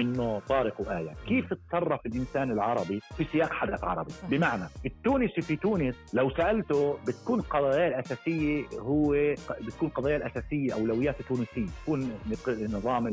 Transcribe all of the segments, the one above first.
إنه طارق وآية. كيف تصرف الإنسان العربي في سياق حدث عربي؟ بمعنى التونسي في تونس لو سألته بتكون قضايا الأساسية هو بتكون قضايا الأساسية أولويات التونسية. بتكون النظام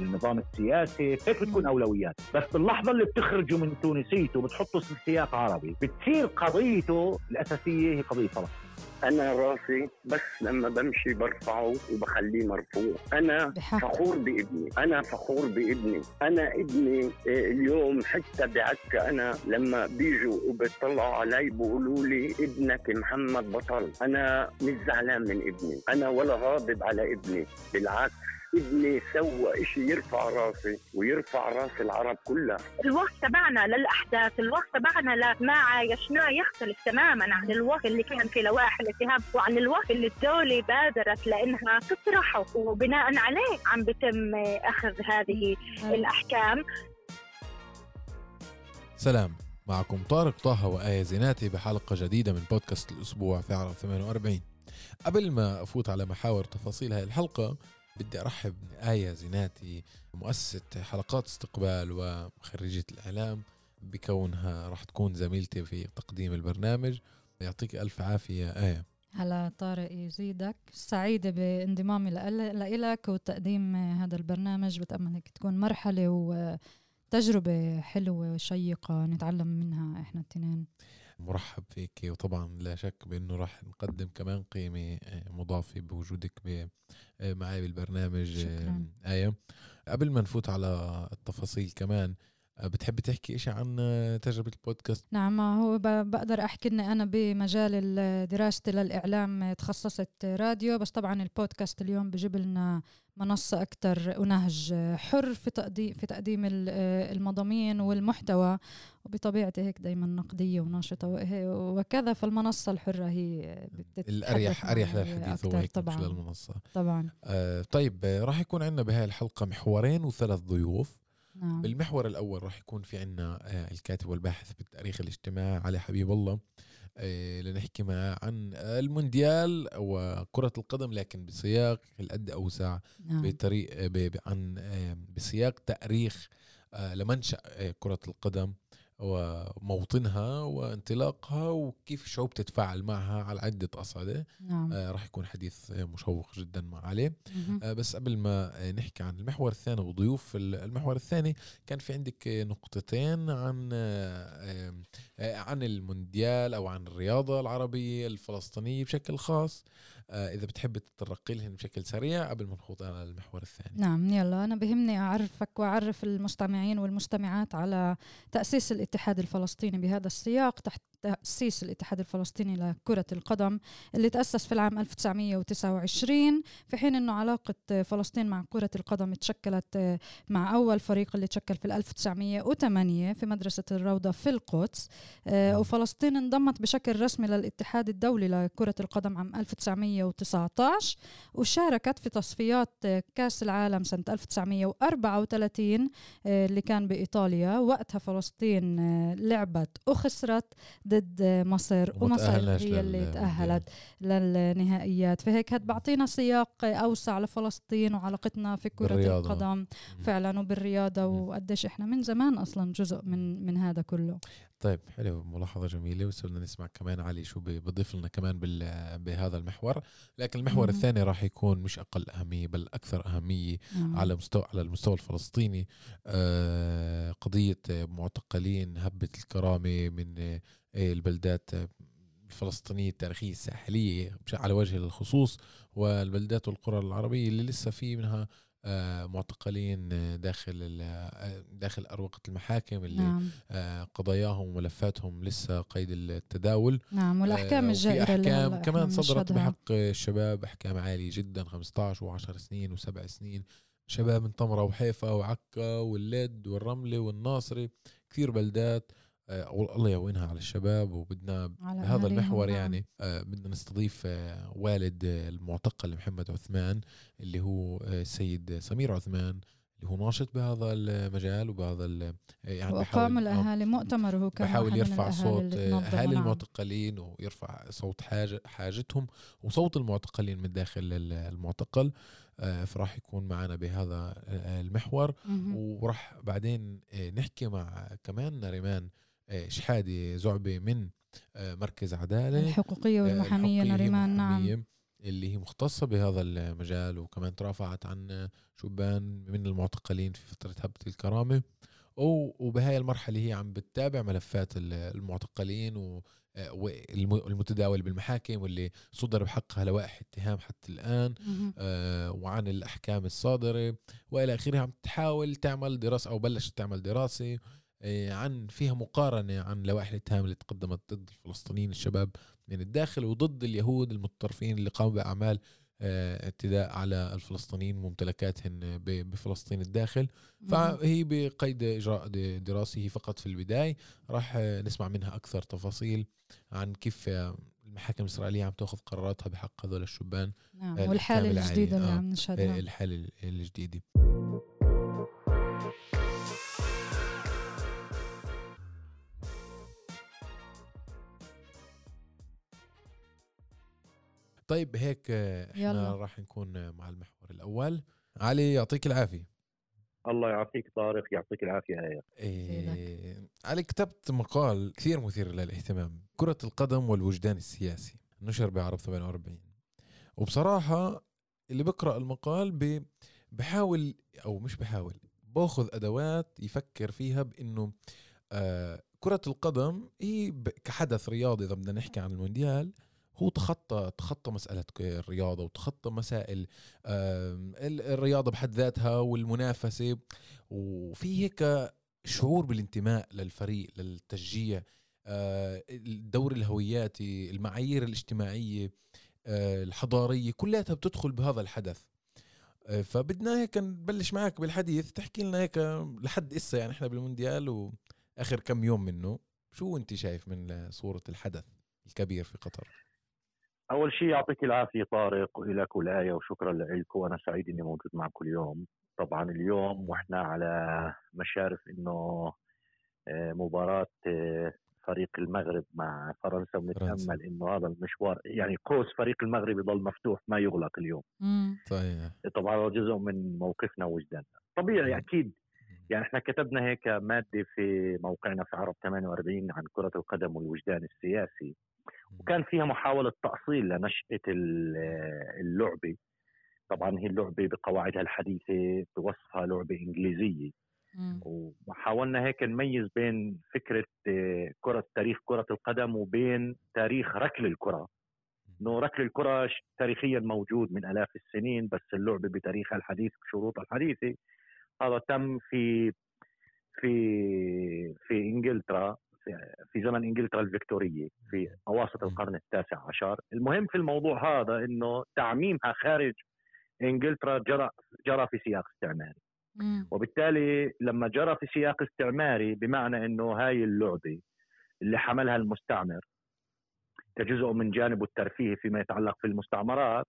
النظام السياسي هيك بتكون أولويات. بس باللحظة اللي بتخرجه من تونسيته بتحطه في سياق عربي بتصير قضيته الأساسية هي قضية فلسطين أنا راسي بس لما بمشي برفعه وبخليه مرفوع. أنا بحق. فخور بابني. أنا فخور بابني. أنا ابني آه، اليوم حتى بعكا أنا لما بيجوا وبيطلعوا علي بيقولوا لي ابنك محمد بطل. أنا مش زعلان من ابني. أنا ولا غاضب على ابني. بالعكس. ابني سوى شيء يرفع راسي ويرفع راس العرب كلها. الوقت تبعنا للأحداث الوقت تبعنا لما عايشناه يختلف تماما عن الوقت اللي كان في لوائح الاتهام وعن الوقت اللي الدولة بادرت لإنها تطرحه. وبناء عليه عم بتم أخذ هذه الأحكام. سلام. معكم طارق طه وآية زيناتي بحلقة جديدة من بودكاست الأسبوع في عرب 48 قبل ما أفوت على محاور تفاصيل هذه الحلقة بدي أرحب آية زيناتي مؤسسة حلقات استقبال وخريجة الإعلام. بكونها راح تكون زميلتي في تقديم البرنامج. يعطيك ألف عافية آية. هلا طارق يزيدك. سعيدة بانضمامي لإلك وتقديم هذا البرنامج. بتأمل هيك تكون مرحلة وتجربة حلوة وشيقة نتعلم منها إحنا التنين. مرحب فيك. وطبعا لا شك بأنه راح نقدم كمان قيمة آه، مضافة بوجودك معي بالبرنامج شكرا. آية قبل ما نفوت على التفاصيل كمان بتحبي تحكي إشي عن تجربة البودكاست؟ نعم هو بقدر أحكي أني أنا بمجال دراستي للإعلام تخصصت راديو بس طبعا البودكاست اليوم بجيب لنا منصة أكثر ونهج حر في تقديم في تقديم المضامين والمحتوى وبطبيعتي هيك دائما نقدية وناشطة وكذا فالمنصة الحرة هي الأريح أريح للحديث هو هيك طبعا. خلال المنصة طبعا. آه طيب راح يكون عندنا بهاي الحلقة محورين وثلاث ضيوف. نعم. بالمحور الأول راح يكون في عنا آه، الكاتب والباحث بالتاريخ الاجتماعي علي حبيب الله آه، لنحكي معه عن المونديال وكرة القدم لكن بسياق القد أوسع نعم. بطريق عن آه، بسياق تاريخ لمنشأ كرة القدم وموطنها وانطلاقها وكيف الشعوب تتفاعل معها على عدة أصعدة. نعم. آه راح يكون حديث مشوق جدا مع علي. آه بس قبل ما نحكي عن المحور الثاني وضيوف المحور الثاني كان في عندك نقطتين عن آه آه عن المونديال أو عن الرياضة العربية الفلسطينية بشكل خاص. آه إذا بتحب تتطرقي لهم بشكل سريع قبل ما نخوض على المحور الثاني. نعم يلا أنا بهمني أعرفك وأعرف المستمعين والمستمعات على تأسيس الاتحاد الفلسطيني بهذا السياق تحت تأسيس الاتحاد الفلسطيني لكرة القدم اللي تأسس في العام 1929 في حين أنه علاقة فلسطين مع كرة القدم تشكلت مع أول فريق اللي تشكل في 1908 في مدرسة الروضة في القدس آه، وفلسطين انضمت بشكل رسمي للاتحاد الدولي لكرة القدم عام 1919 وشاركت في تصفيات كأس العالم سنة 1934 آه، اللي كان بإيطاليا. وقتها فلسطين آه، لعبت وخسرت ضد مصر ومصر هي اللي تأهلت للنهائيات. فهيك هاد بعطينا سياق أوسع لفلسطين وعلاقتنا في كرة الرياضة. القدم. فعلا وبالرياضة وقديش إحنا من زمان أصلا جزء من من هذا كله. طيب حلو. ملاحظة جميلة وصرنا نسمع كمان علي شو بضيف لنا كمان بهذا المحور. لكن المحور مم. الثاني راح يكون مش أقل أهمية بل أكثر أهمية مم. على مستوى على المستوى الفلسطيني. آه قضية معتقلين هبة الكرامة من البلدات الفلسطينية التاريخية الساحلية على وجه الخصوص والبلدات والقرى العربية اللي لسه في منها آه، معتقلين داخل آه، داخل أروقة المحاكم اللي نعم. آه، قضاياهم وملفاتهم لسه قيد التداول. نعم والأحكام الجائرة أحكام كمان صدرت بحق الشباب أحكام عالية جدا 15 و10 سنين و7 سنين. شباب من طمرة وحيفا وعكا واللد والرملة والناصري كثير بلدات آه، الله يعونها على الشباب وبدنا بهذا المحور نعم. يعني آه، بدنا نستضيف آه، والد المعتقل محمد عثمان اللي هو السيد سمير عثمان اللي هو ناشط بهذا المجال وبهذا يعني وقام الأهالي مؤتمر وهو كان بحاول يرفع صوت أهالي المعتقلين ويرفع صوت حاجة حاجتهم وصوت المعتقلين من داخل المعتقل آه، فراح يكون معنا بهذا المحور. وراح بعدين آه، نحكي مع كمان نريمان آه، شحادي زعبي من مركز عدالة الحقوقية والمحامية نريمان نعم. اللي هي مختصة بهذا المجال وكمان ترافعت عن شبان من المعتقلين في فترة هبة الكرامة. وبهاي المرحلة هي عم بتتابع ملفات المعتقلين والمتداول بالمحاكم واللي صدر بحقها لوائح اتهام حتى الآن آه وعن الأحكام الصادرة. وإلى آخره عم تحاول تعمل دراسة أو بلشت تعمل دراسة. آه عن فيها مقارنة عن لوائح الاتهام اللي تقدمت ضد الفلسطينيين الشباب من الداخل وضد اليهود المتطرفين اللي قاموا بأعمال آه، اعتداء على الفلسطينيين وممتلكاتهم بفلسطين الداخل. فهي بقيد إجراء دراسي فقط في البداية. راح نسمع منها أكثر تفاصيل عن كيف المحاكم الإسرائيلية عم تأخذ قراراتها بحق هذول الشبان نعم. والحالة الجديدة اللي عم نشهدها آه، الحالة الجديدة. طيب هيك إحنا يلا. راح نكون مع المحور الأول. علي يعطيك العافية. الله يعافيك طارق يعطيك العافية هيا. إيه علي كتبت مقال كثير مثير للاهتمام كرة القدم والوجدان السياسي. نشر بعرب 48 وبصراحة اللي بقرأ المقال ب... بحاول أو مش بحاول باخذ أدوات يفكر فيها بأنه آه كرة القدم هي كحدث رياضي إذا بدنا نحكي عن المونديال هو تخطى تخطى مسألة الرياضة وتخطى مسائل الرياضة بحد ذاتها والمنافسة. وفي هيك شعور بالانتماء للفريق للتشجيع آه، الدور الهوياتي المعايير الاجتماعية آه، الحضارية كلها بتدخل بهذا الحدث. آه، فبدنا هيك نبلش معك بالحديث تحكي لنا هيك لحد إسا يعني إحنا بالمونديال وآخر كم يوم منه. شو أنت شايف من صورة الحدث الكبير في قطر؟ أول شيء يعطيك العافية طارق والك ولايه وشكرا لك وأنا سعيد إني موجود معكم اليوم. طبعا اليوم وإحنا على مشارف إنه آه، مباراة آه، فريق المغرب مع فرنسا ونتأمل إنه هذا المشوار يعني قوس فريق المغرب يضل مفتوح ما يغلق اليوم. صحيح. طبعا جزء من موقفنا ووجداننا طبيعي أكيد. يعني إحنا كتبنا هيك مادة في موقعنا في عرب 48 عن كرة القدم والوجدان السياسي. وكان فيها محاولة تأصيل لنشأة اللعبة. طبعا هي اللعبة بقواعدها الحديثة بوصفها لعبة إنجليزية. وحاولنا هيك نميز بين فكرة آه، كرة تاريخ كرة القدم وبين تاريخ ركل الكرة. إنه ركل الكرة تاريخيا موجود من آلاف السنين بس اللعبة بتاريخها الحديث بشروطها الحديثة. هذا تم في في في إنجلترا. في زمن إنجلترا الفيكتورية في أواسط القرن التاسع عشر، المهم في الموضوع هذا إنه تعميمها خارج إنجلترا جرى جرى في سياق استعماري. وبالتالي لما جرى في سياق استعماري بمعنى إنه هاي اللعبة اللي حملها المستعمر كجزء من جانبه الترفيهي فيما يتعلق في المستعمرات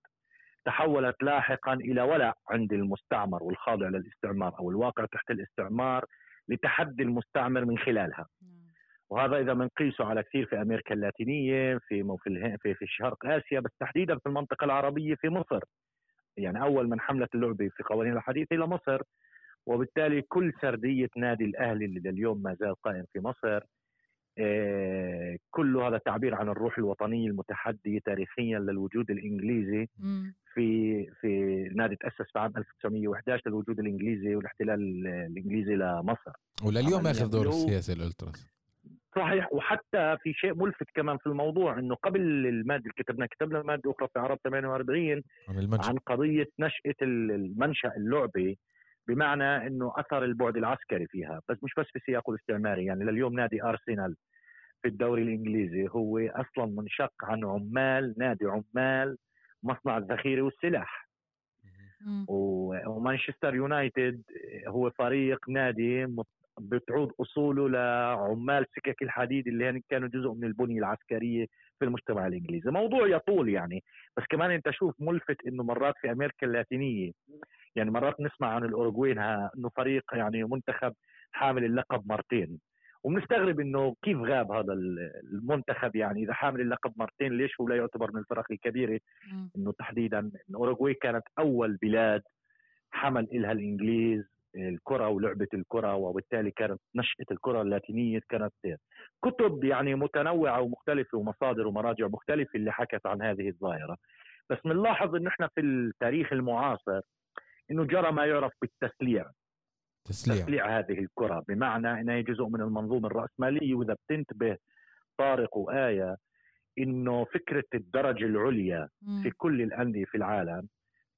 تحولت لاحقا إلى ولع عند المستعمر والخاضع للاستعمار أو الواقع تحت الاستعمار لتحدي المستعمر من خلالها. وهذا إذا بنقيسه على كثير في أمريكا اللاتينية في في في شرق آسيا بس تحديدا في المنطقة العربية في مصر. يعني أول من حملت اللعبة في قوانين الحديث إلى مصر. وبالتالي كل سردية نادي الأهلي اللي لليوم ما زال قائم في مصر. آه، كل هذا تعبير عن الروح الوطنية المتحدية تاريخيا للوجود الإنجليزي في في نادي تأسس في عام 1911 للوجود الإنجليزي والإحتلال الإنجليزي لمصر. ولليوم اخذ دور السياسي الألتراس. صحيح. وحتى في شيء ملفت كمان في الموضوع إنه قبل المادة اللي كتبنا كتبنا مادة أخرى في عرب 48 عن, المنشأ. عن قضية نشأة المنشأ اللعبه بمعنى إنه أثر البعد العسكري فيها. بس مش بس في سياقه الاستعماري يعني لليوم نادي أرسنال في الدوري الإنجليزي هو أصلا منشق عن عمال نادي عمال مصنع الذخيرة والسلاح. ومانشستر يونايتد هو فريق نادي بتعود أصوله لعمال سكك الحديد اللي هن كانوا جزء من البنية العسكرية في المجتمع الإنجليزي، موضوع يطول يعني بس كمان أنت شوف ملفت إنه مرات في أمريكا اللاتينية يعني مرات نسمع عن الأوروغواي إنه فريق يعني منتخب حامل اللقب مرتين. وبنستغرب إنه كيف غاب هذا المنتخب يعني إذا حامل اللقب مرتين ليش هو لا يعتبر من الفرق الكبيرة؟ إنه تحديدا الأوروغواي كانت أول بلاد حمل إلها الإنجليز الكرة ولعبة الكرة وبالتالي كانت نشأة الكرة اللاتينية كانت كتب يعني متنوعة ومختلفة ومصادر ومراجع مختلفة اللي حكت عن هذه الظاهرة. بس بنلاحظ إن إحنا في التاريخ المعاصر إنه جرى ما يعرف بالتسليع. تسليع, تسليع هذه الكرة بمعنى انها جزء من المنظومة الرأسمالية وإذا بتنتبه طارق وآية إنه فكرة الدرجة العليا في كل الأندية في العالم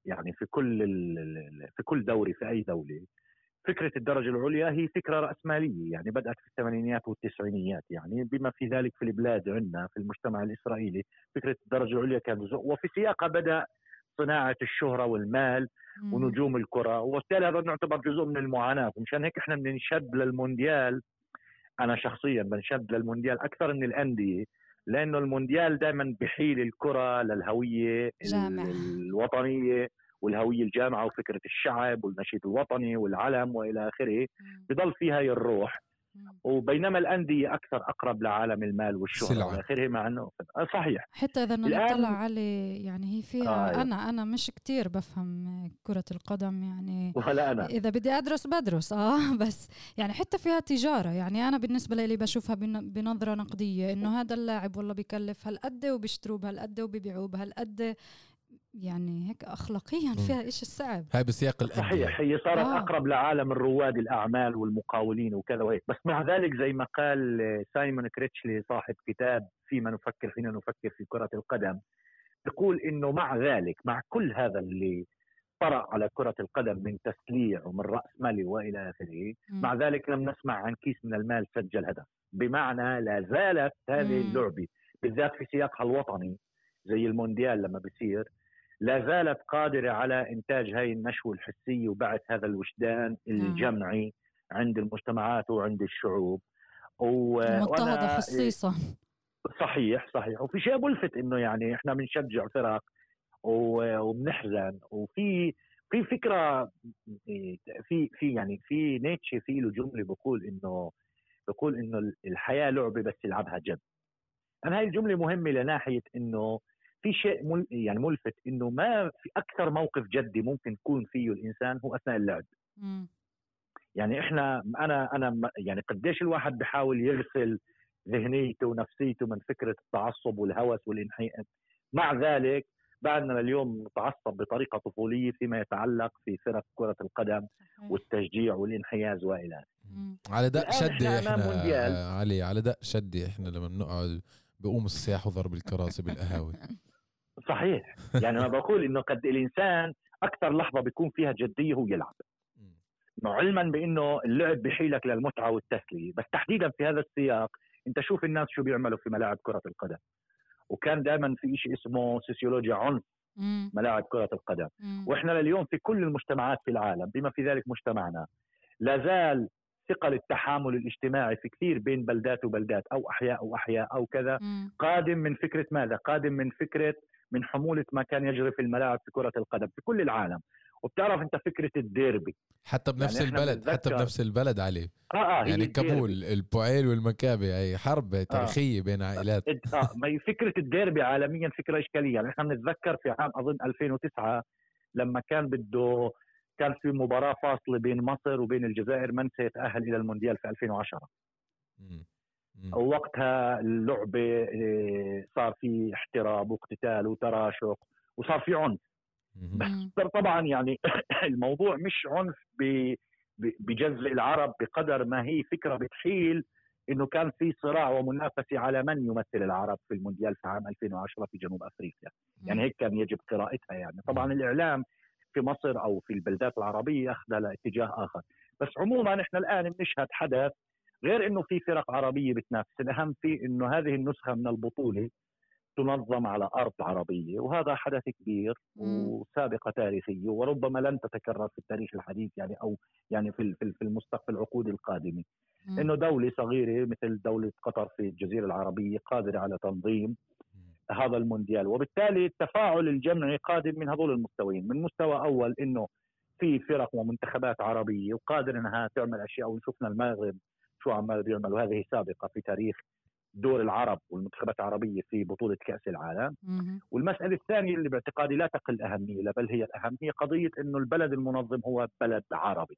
يعني في كل في كل دوري في أي دوله فكرة الدرجة العليا هي فكرة رأسمالية يعني بدأت في الثمانينيات والتسعينيات يعني بما في ذلك في البلاد عندنا في المجتمع الإسرائيلي فكرة الدرجة العليا كانت جزء وفي سياقها بدأ صناعة الشهرة والمال ونجوم الكرة وبالتالي هذا نعتبر جزء من المعاناة ومشان هيك إحنا بننشد للمونديال. أنا شخصيا بنشد للمونديال أكثر من الأندية لأنه المونديال دائما بحيل الكرة للهوية جامع. الوطنية. والهوية الجامعة وفكرة الشعب والنشيد الوطني والعلم وإلى آخره بضل فيها هي الروح. وبينما الأندية أكثر أقرب لعالم المال والشهرة وإلى آخره مع إنه صحيح. حتى إذا نطلع عليه يعني هي فيها آه أنا أنا مش كتير بفهم كرة القدم يعني ولا أنا. إذا بدي أدرس بدرس آه بس يعني حتى فيها تجارة. يعني أنا بالنسبة لي بشوفها بنظرة نقدية إنه هذا اللاعب والله بكلف هالقد وبيشتروه بهالقد وبيبيعوه بهالقد. يعني هيك اخلاقيا فيها إيش الصعب هاي بسياق صحيح هي صارت آه. أقرب لعالم الرواد الأعمال والمقاولين وكذا وهيك. بس مع ذلك زي ما قال سايمون كريتشلي صاحب كتاب فيما نفكر حين نفكر في كرة القدم يقول إنه مع ذلك مع كل هذا اللي طرأ على كرة القدم من تسليع ومن رأس مالي وإلى آخره مع ذلك لم نسمع عن كيس من المال سجل هدف. بمعنى لا زالت هذه اللعبة بالذات في سياقها الوطني زي المونديال لما بيصير لا زالت قادرة على إنتاج هاي النشوة الحسية وبعث هذا الوجدان الجمعي عند المجتمعات وعند الشعوب. مضطهدة خصيصا. صحيح صحيح. وفي شيء ملفت إنه يعني إحنا بنشجع فرق وبنحزن. وفي في فكرة في في يعني في نيتشه في له جملة بقول انه بقول إنه الحياة لعبة بس يلعبها جد. أنا هاي الجملة مهمة لناحية إنه في شيء مل يعني ملفت إنه ما في أكثر موقف جدي ممكن يكون فيه الإنسان هو أثناء اللعب. م. يعني إحنا أنا أنا يعني قديش الواحد بحاول يغسل ذهنيته ونفسيته من فكرة التعصب والهوس والانحياء مع ذلك بعدنا اليوم نتعصب بطريقة طفولية فيما يتعلق في فرق كرة القدم والتشجيع والإنحياز وإلى على دق شدي إحنا, إحنا علي على دق شدي إحنا لما بنقعد بقوم السياح وضرب الكراسي بالقهاوي. صحيح. يعني أنا بقول إنه قد الإنسان أكثر لحظة بيكون فيها جدية هو يلعب. علما بإنه اللعب بحيلك للمتعة والتسلية. بس تحديدا في هذا السياق أنت شوف الناس شو بيعملوا في ملاعب كرة القدم. وكان دائما في شيء اسمه سوسيولوجيا عنف ملاعب كرة القدم. وإحنا لليوم في كل المجتمعات في العالم بما في ذلك مجتمعنا لا زال ثقل التحامل الاجتماعي في كثير بين بلدات وبلدات أو أحياء وأحياء أو كذا. قادم من فكرة ماذا؟ قادم من فكرة من حمولة ما كان يجري في الملاعب في كرة القدم في كل العالم. وبتعرف أنت فكرة الديربي. حتى بنفس يعني البلد حتى بنفس البلد عليه آه آه يعني كابول البوعيل والمكابي هي حرب تاريخية آه بين عائلات آه ما هي فكرة الديربي عالميا فكرة إشكالية. يعني إحنا بنتذكر في عام أظن 2009 لما كان بده كان في مباراة فاصلة بين مصر وبين الجزائر من سيتأهل إلى المونديال في 2010 ووقتها اللعبة آه، صار في احتراب واقتتال وتراشق وصار في عنف. بس طبعا يعني الموضوع مش عنف بجزء العرب بقدر ما هي فكرة بتحيل إنه كان في صراع ومنافسة على من يمثل العرب في المونديال في عام 2010 في جنوب أفريقيا. يعني هيك كان يجب قراءتها يعني. طبعا الإعلام في مصر أو في البلدات العربية اخذها لاتجاه آخر. بس عموما إحنا الآن بنشهد حدث غير إنه في فرق عربية بتنافس. الأهم في إنه هذه النسخة من البطولة تنظم على أرض عربية وهذا حدث كبير وسابقة تاريخية وربما لن تتكرر في التاريخ الحديث يعني أو يعني في في المستقبل العقود القادمة. إنه دولة صغيرة مثل دولة قطر في الجزيرة العربية قادرة على تنظيم هذا المونديال. وبالتالي التفاعل الجمعي قادم من هذول المستويين من مستوى أول إنه في فرق ومنتخبات عربية وقادر إنها تعمل أشياء. وشفنا المغرب شو عمال بيعمل وهذه سابقة في تاريخ دور العرب والمنتخبات العربية في بطولة كأس العالم. والمسألة الثانية اللي باعتقادي لا تقل أهمية بل هي الأهم هي قضية إنه البلد المنظم هو بلد عربي.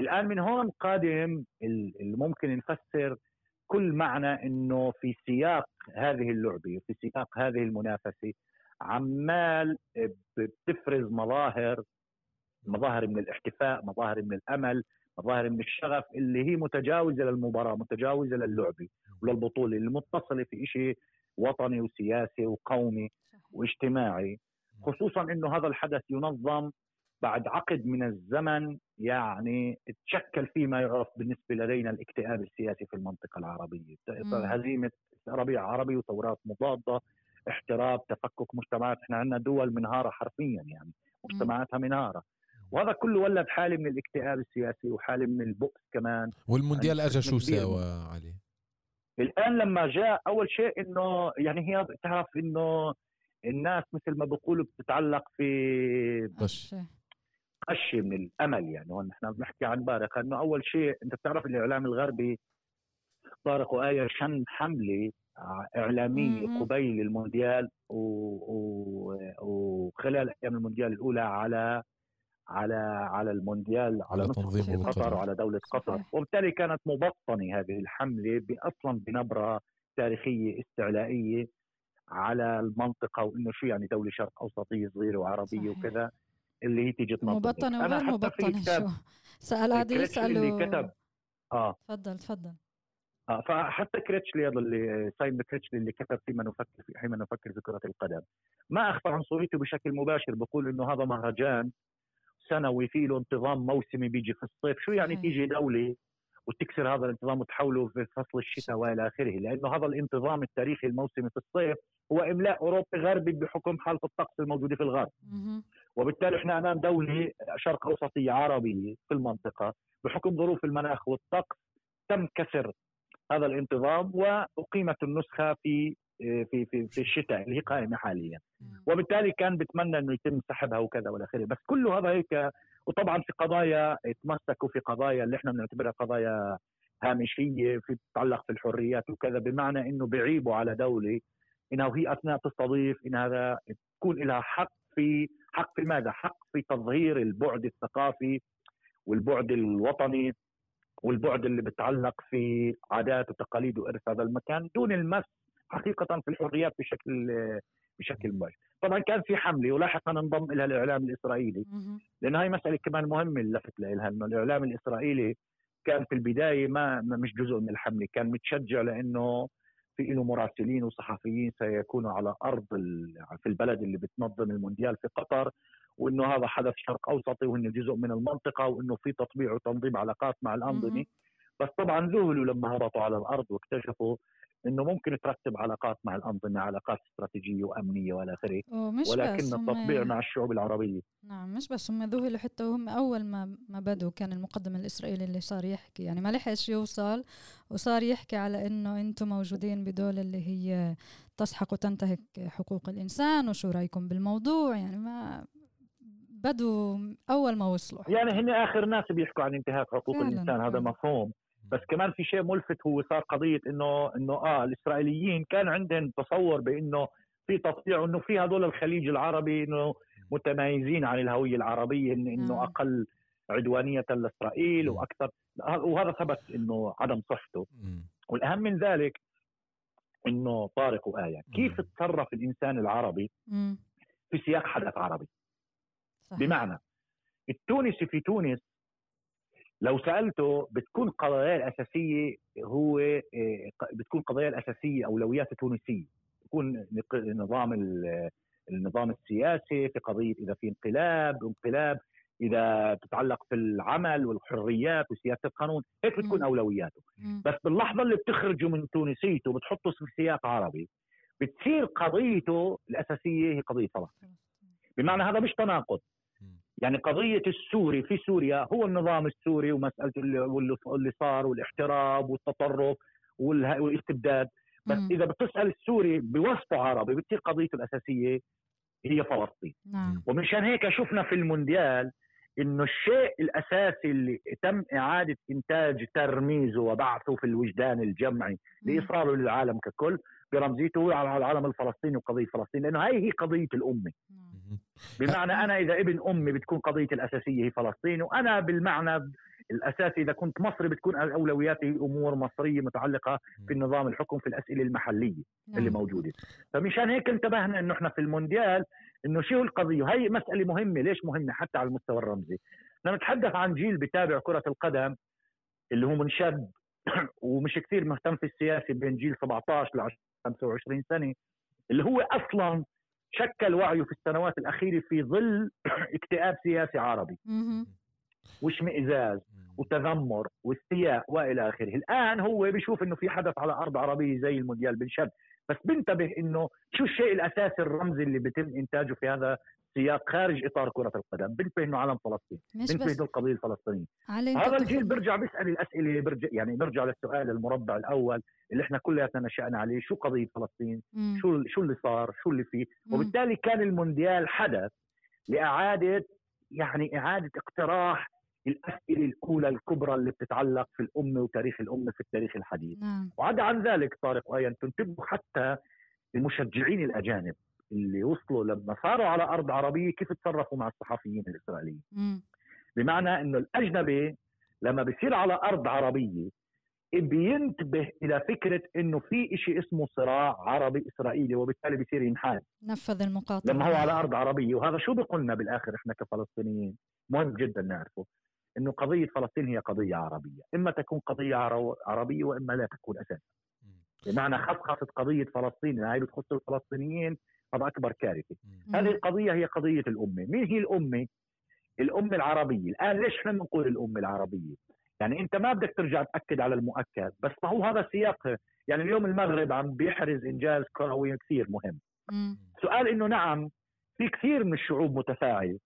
الآن من هون قادم اللي ممكن نفسر كل معنى إنه في سياق هذه اللعبة وفي سياق هذه المنافسة عمال بتفرز مظاهر مظاهر من الاحتفاء مظاهر من الأمل مظاهر من الشغف اللي هي متجاوزة للمباراة متجاوزة للعبه وللبطولة اللي متصله في شيء وطني وسياسي وقومي واجتماعي خصوصا إنه هذا الحدث ينظم بعد عقد من الزمن يعني تشكل فيه ما يعرف بالنسبة لدينا الاكتئاب السياسي في المنطقة العربية. هزيمة ربيع عربي وثورات مضادة احتراب تفكك مجتمعات. إحنا عندنا دول منهارة حرفيا يعني مجتمعاتها منهارة. وهذا كله ولد حاله من الاكتئاب السياسي وحاله من البؤس كمان. والمونديال اجى شو ساوى علي؟ الآن لما جاء أول شيء إنه يعني هي بتعرف إنه الناس مثل ما بقولوا بتتعلق في قش قش من الأمل يعني هون نحن بنحكي عن بارق إنه أول شيء أنت بتعرف الإعلام الغربي طارق وآية شن حملة إعلامية قبيل المونديال وخلال أيام المونديال الأولى على على على المونديال على نصف قطر وعلى دولة قطر. وبالتالي كانت مبطنة هذه الحملة أصلا بنبرة تاريخية استعلائية على المنطقة وإنه شو يعني دولة شرق أوسطية صغيرة وعربية صحيح. وكذا. اللي هي تيجي تنظم مبطنه وغير مبطنه شو؟ سأل هذا يساله اللي كتب. آه. تفضل تفضل. آه فحتى كريتشلي هذا اللي سايمون كريتشلي اللي كتب فيما نفكر في حين نفكر في كرة القدم. ما أخفى عنصريته بشكل مباشر بقول إنه هذا مهرجان سنوي في له انتظام موسمي بيجي في الصيف. شو يعني تيجي دولة وتكسر هذا الانتظام وتحوله في فصل الشتاء وإلى آخره؟ لأنه هذا الانتظام التاريخي الموسمي في الصيف هو إملاء أوروبي غربي بحكم حالة الطقس الموجودة في الغرب. وبالتالي إحنا أمام دولة شرق أوسطية عربية في المنطقة بحكم ظروف المناخ والطقس تم كسر هذا الانتظام وأقيمت النسخة في في في في الشتاء اللي هي قائمة حاليا. وبالتالي كان بتمنى إنه يتم سحبها وكذا والى آخره. بس كله هذا هيك وطبعا في قضايا تمسكوا في قضايا اللي إحنا بنعتبرها قضايا هامشية في تتعلق في الحريات وكذا بمعنى إنه بيعيبوا على دولة إنها هي أثناء تستضيف إن هذا تكون لها حق في حق في ماذا؟ حق في تظهير البعد الثقافي والبعد الوطني والبعد اللي بتعلق في عادات وتقاليد وإرث هذا المكان دون المس حقيقة في الحريات بشكل بشكل مباشر. طبعا كان في حملة ولاحقا انضم إلى الإعلام الإسرائيلي. لأن هاي مسألة كمان مهمة اللي لفت لها إنه الإعلام الإسرائيلي كان في البداية ما مش جزء من الحملة كان متشجع لأنه في له مراسلين وصحفيين سيكونوا على أرض في البلد اللي بتنظم المونديال في قطر وإنه هذا حدث شرق اوسطي وإنه جزء من المنطقة وإنه في تطبيع وتنظيم علاقات مع الأنظمة. بس طبعا ذهلوا لما هبطوا على الأرض واكتشفوا إنه ممكن ترتب علاقات مع الأنظمة علاقات استراتيجية وأمنية وإلى آخره. ولكن التطبيع مع الشعوب العربية. نعم مش بس هم ذهلوا حتى هم أول ما ما بدوا كان المقدم الإسرائيلي اللي صار يحكي. يعني ما لحقش يوصل وصار يحكي على إنه أنتم موجودين بدول اللي هي تسحق وتنتهك حقوق الإنسان وشو رأيكم بالموضوع؟ يعني ما بدوا أول ما وصلوا. يعني هن آخر ناس بيحكوا عن انتهاك حقوق الإنسان هذا مفهوم. بس كمان في شيء ملفت هو صار قضية إنه إنه آه الإسرائيليين كان عندهم تصور بإنه في تطبيع انه في هذول الخليج العربي إنه متميزين عن الهوية العربية إنه. أقل عدوانية لإسرائيل وأكثر. وهذا ثبت إنه عدم صحته. والأهم من ذلك إنه طارق وآية. كيف تصرف الإنسان العربي في سياق حدث عربي؟ صحيح. بمعنى التونسي في تونس لو سألته بتكون قضايا الأساسية هو آه، بتكون قضايا الأساسية اولويات التونسية. بتكون نظام النظام السياسي في قضية إذا في انقلاب انقلاب إذا تتعلق في العمل والحريات وسياسة القانون هيك بتكون أولوياته. بس باللحظة اللي بتخرجه من تونسيته وبتحطه في سياق عربي بتصير قضيته الأساسية هي قضية فلسطين. بمعنى هذا مش تناقض. يعني قضية السوري في سوريا هو النظام السوري ومسألة اللي صار والاحتراب والتطرف والاستبداد. بس إذا بتسأل السوري بوصفه عربي بتصير قضيته الأساسية هي فلسطين. نعم. ومشان هيك شفنا في المونديال إنه الشيء الأساسي اللي تم إعادة إنتاج ترميزه وبعثه في الوجدان الجمعي لايصاله للعالم ككل برمزيته هو على العالم الفلسطيني وقضية فلسطين لأنه هي هي قضية الأمة. بمعنى أنا إذا ابن أمي بتكون قضيتي الأساسية هي فلسطين وأنا بالمعنى الأساسي إذا كنت مصري بتكون أولوياتي أمور مصرية متعلقة في النظام الحكم في الأسئلة المحلية نعم. اللي موجودة. فمشان هيك انتبهنا إنه إحنا في المونديال إنه شو القضية؟ وهي مسألة مهمة. ليش مهمة؟ حتى على المستوى الرمزي. نتحدث عن جيل بتابع كرة القدم اللي هو منشد ومش كثير مهتم في السياسة بين جيل 17 ل 25 سنة اللي هو أصلا شكل وعيه في السنوات الاخيره في ظل اكتئاب سياسي عربي. واشمئزاز وتذمر واستياء وإلى آخره، الآن هو بيشوف إنه في حدث على أرض عربية زي المونديال بنشد، بس بنتبه إنه شو الشيء الأساسي الرمزي اللي بيتم إنتاجه في هذا السياق خارج إطار كرة القدم، بنتبه انه علم فلسطين، بنتبه القضية الفلسطينيه. هذا الجيل بيرجع بيسأل الأسئلة برجع يعني بيرجع للسؤال المربع الأول اللي إحنا كلياتنا نشأنا عليه، شو قضية فلسطين؟ مم. شو شو اللي صار؟ شو اللي فيه؟ وبالتالي كان المونديال حدث لإعادة يعني إعادة اقتراح الأسئلة الأولى الكبرى اللي بتتعلق في الأمة وتاريخ الأمة في التاريخ الحديث نعم. وعدا عن ذلك طارق وايا تنتبهوا حتى المشجعين الأجانب اللي وصلوا لما صاروا على أرض عربية كيف تصرفوا مع الصحفيين الإسرائيليين؟ بمعنى إنه الأجنبي لما بيصير على أرض عربية بينتبه إلى فكرة إنه في شيء اسمه صراع عربي إسرائيلي وبالتالي بيصير ينحاز. نفذ المقاطعة. لما هو على أرض عربية وهذا شو بيقولنا بالآخر إحنا كفلسطينيين؟ مهم جدا نعرفه إنه قضية فلسطين هي قضية عربية، إما تكون قضية عربية وإما لا تكون أساسا. بمعنى خصخصة قضية فلسطين هاي بتخص الفلسطينيين هذا أكبر كارثة. هذه القضية هي قضية الأمة، مين هي الأمة؟ الأمة العربية، الآن ليش إحنا بنقول الأمة العربية؟ يعني أنت ما بدك ترجع تأكد على المؤكد، بس ما هو هذا السياق. يعني اليوم المغرب عم بيحرز إنجاز كروي كثير مهم. سؤال إنه نعم في كثير من الشعوب متفاعل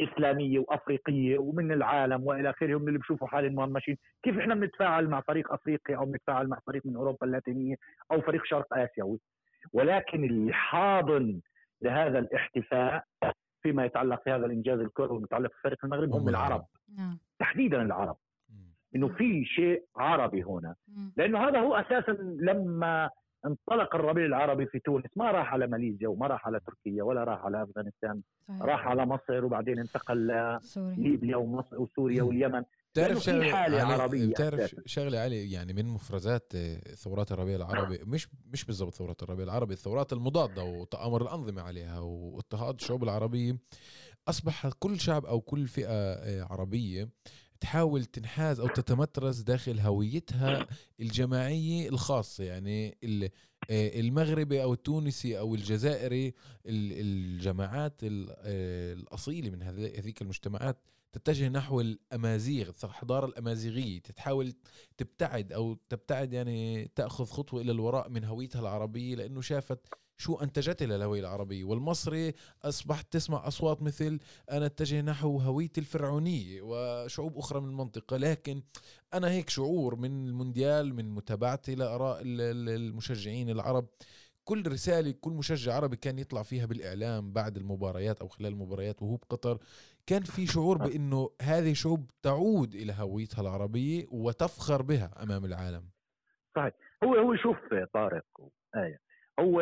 إسلامية وأفريقية ومن العالم وإلى آخره من اللي بشوفوا حالهم مهمشين، كيف إحنا بنتفاعل مع فريق أفريقي أو بنتفاعل مع فريق من أوروبا اللاتينية أو فريق شرق آسيوي؟ ولكن اللي حاضن لهذا الاحتفاء فيما يتعلق في هذا الإنجاز الكروي المتعلق في فريق المغرب هم العرب. نعم. تحديدا العرب. إنه في شيء عربي هنا. لأنه هذا هو أساسا لما انطلق الربيع العربي في تونس ما راح على ماليزيا وما راح على تركيا ولا راح على أفغانستان. صحيح. راح على مصر وبعدين انتقل لليبيا ومصر وسوريا واليمن. بتعرف شغلة حالة عربية بتعرف شغلة علي يعني من مفرزات ثورات الربيع العربي مش مش بالضبط ثورات الربيع العربي الثورات المضادة وتآمر الأنظمة عليها واضطهاد الشعوب العربيه أصبح كل شعب أو كل فئة آه، عربية تحاول تنحاز أو تتمترس داخل هويتها الجماعية الخاصة يعني آه، المغربي أو التونسي أو الجزائري الجماعات آه، الأصيلة من هذيك المجتمعات تتجه نحو الأمازيغ الحضاره الأمازيغية تحاول تبتعد أو تبتعد يعني تأخذ خطوة إلى الوراء من هويتها العربية لأنه شافت شو أنتجت لها الهوية العربية. والمصري أصبحت تسمع أصوات مثل أنا أتجه نحو هويتي الفرعونية وشعوب أخرى من المنطقة. لكن أنا هيك شعور من المونديال من متابعتي لآراء المشجعين العرب. كل رسالة كل مشجع عربي كان يطلع فيها بالإعلام بعد المباريات أو خلال المباريات وهو بقطر. كان في شعور بأنه هذه شعوب تعود إلى هويتها العربية وتفخر بها أمام العالم. صحيح. هو هو شوف طارق آية. هو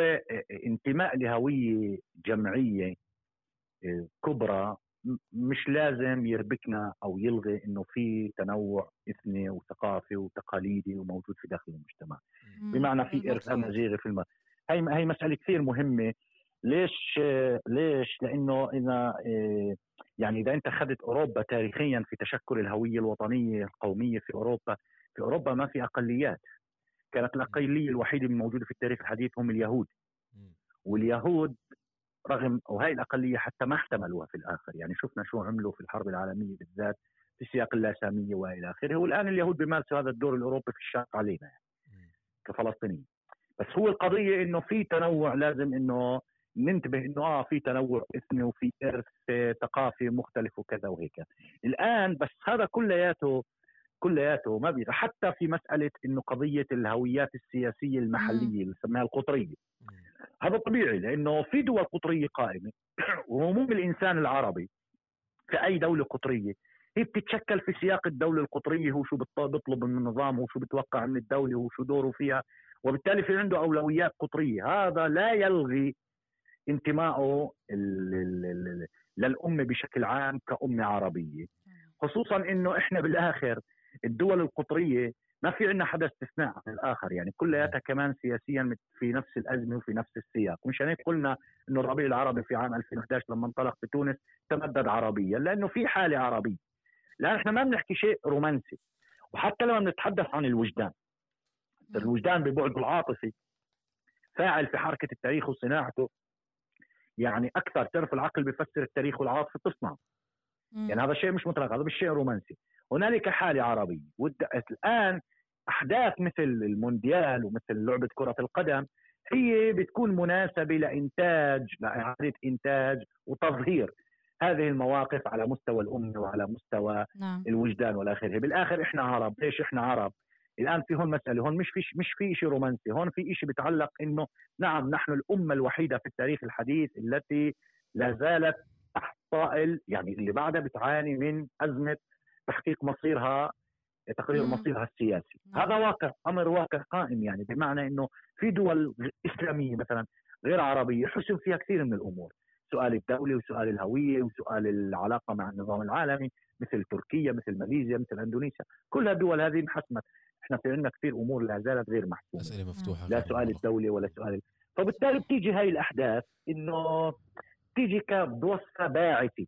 انتماء لهوية جمعية كبرى مش لازم يربكنا أو يلغي إنه في تنوع إثني وثقافي وتقاليدي وموجود في داخل المجتمع. بمعنى في إرث امازيغي في الم... هي هي مسألة كثير مهمة. ليش ليش؟ لأنه إذا يعني إذا أنت اخذت أوروبا تاريخيا في تشكل الهوية الوطنية القومية في أوروبا في أوروبا ما في أقليات. كانت الأقلية الوحيدة الموجودة في التاريخ الحديث هم اليهود. واليهود رغم وهي الأقلية حتى ما احتملوها في الآخر. يعني شفنا شو عملوا في الحرب العالمية بالذات في سياق اللاسامية وإلى آخره. والآن اليهود بيمارسوا هذا الدور الأوروبي في الشاق علينا يعني كفلسطينيين. بس هو القضية إنه في تنوع لازم إنه ننتبه إنه آه في تنوع اثني وفي إرث ثقافي مختلف وكذا وهيك. الآن بس هذا كلياته كلياته ما بي حتى في مسألة إنه قضية الهويات السياسية المحلية اللي سميها القطرية. هذا طبيعي لأنه في دول قطرية قائمة وهموم الانسان العربي في أي دولة قطرية هي بتتشكل في سياق الدولة القطرية هو شو بيطلب من النظام هو شو بتوقع من الدولة هو شو دوره فيها وبالتالي في عنده أولويات قطرية. هذا لا يلغي انتمائه للأمة بشكل عام كأمة عربية. خصوصا أنه إحنا بالآخر الدول القطرية ما في عندنا حدا استثناء عن الآخر يعني كلياتها كمان سياسيا في نفس الأزمة وفي نفس السياق. مش هيك قلنا أنه الربيع العربي في عام 2011 لما انطلق في تونس تمدد عربيا لأنه في حالة عربية. لا إحنا ما بنحكي شيء رومانسي وحتى لما بنتحدث عن الوجدان. الوجدان ببعده العاطفي فاعل في حركة التاريخ وصناعته يعني أكثر تعرف العقل بيفسر التاريخ والعاطفه بتصنع. يعني هذا الشيء مش مطلق هذا مش شيء رومانسي هنالك حالة عربية. الآن أحداث مثل المونديال ومثل لعبة كرة القدم هي بتكون مناسبة لإنتاج لإعادة إنتاج وتظهير هذه المواقف على مستوى الأمة وعلى مستوى نعم. الوجدان والاخره بالآخر إحنا عرب. ليش إحنا عرب؟ الآن في هون مسألة هون مش في مش في شيء رومانسي هون في شيء بيتعلق إنه نعم نحن الأمة الوحيدة في التاريخ الحديث التي لا زالت تحت طائل يعني اللي بعدها بتعاني من أزمة تحقيق مصيرها تقرير مصيرها السياسي. نعم. هذا واقع أمر واقع قائم يعني بمعنى إنه في دول إسلامية مثلا غير عربية حسم فيها كثير من الأمور. سؤال الدولة وسؤال الهوية وسؤال العلاقة مع النظام العالمي مثل تركيا مثل ماليزيا مثل إندونيسيا. كل الدول هذه انحسمت. إحنا في عندنا كثير أمور لا زالت غير محسومه أسئلة مفتوحة لا سؤال الدولة ولا سؤال فبالتالي بتيجي هاي الأحداث إنه بتيجي كبوصه باعثة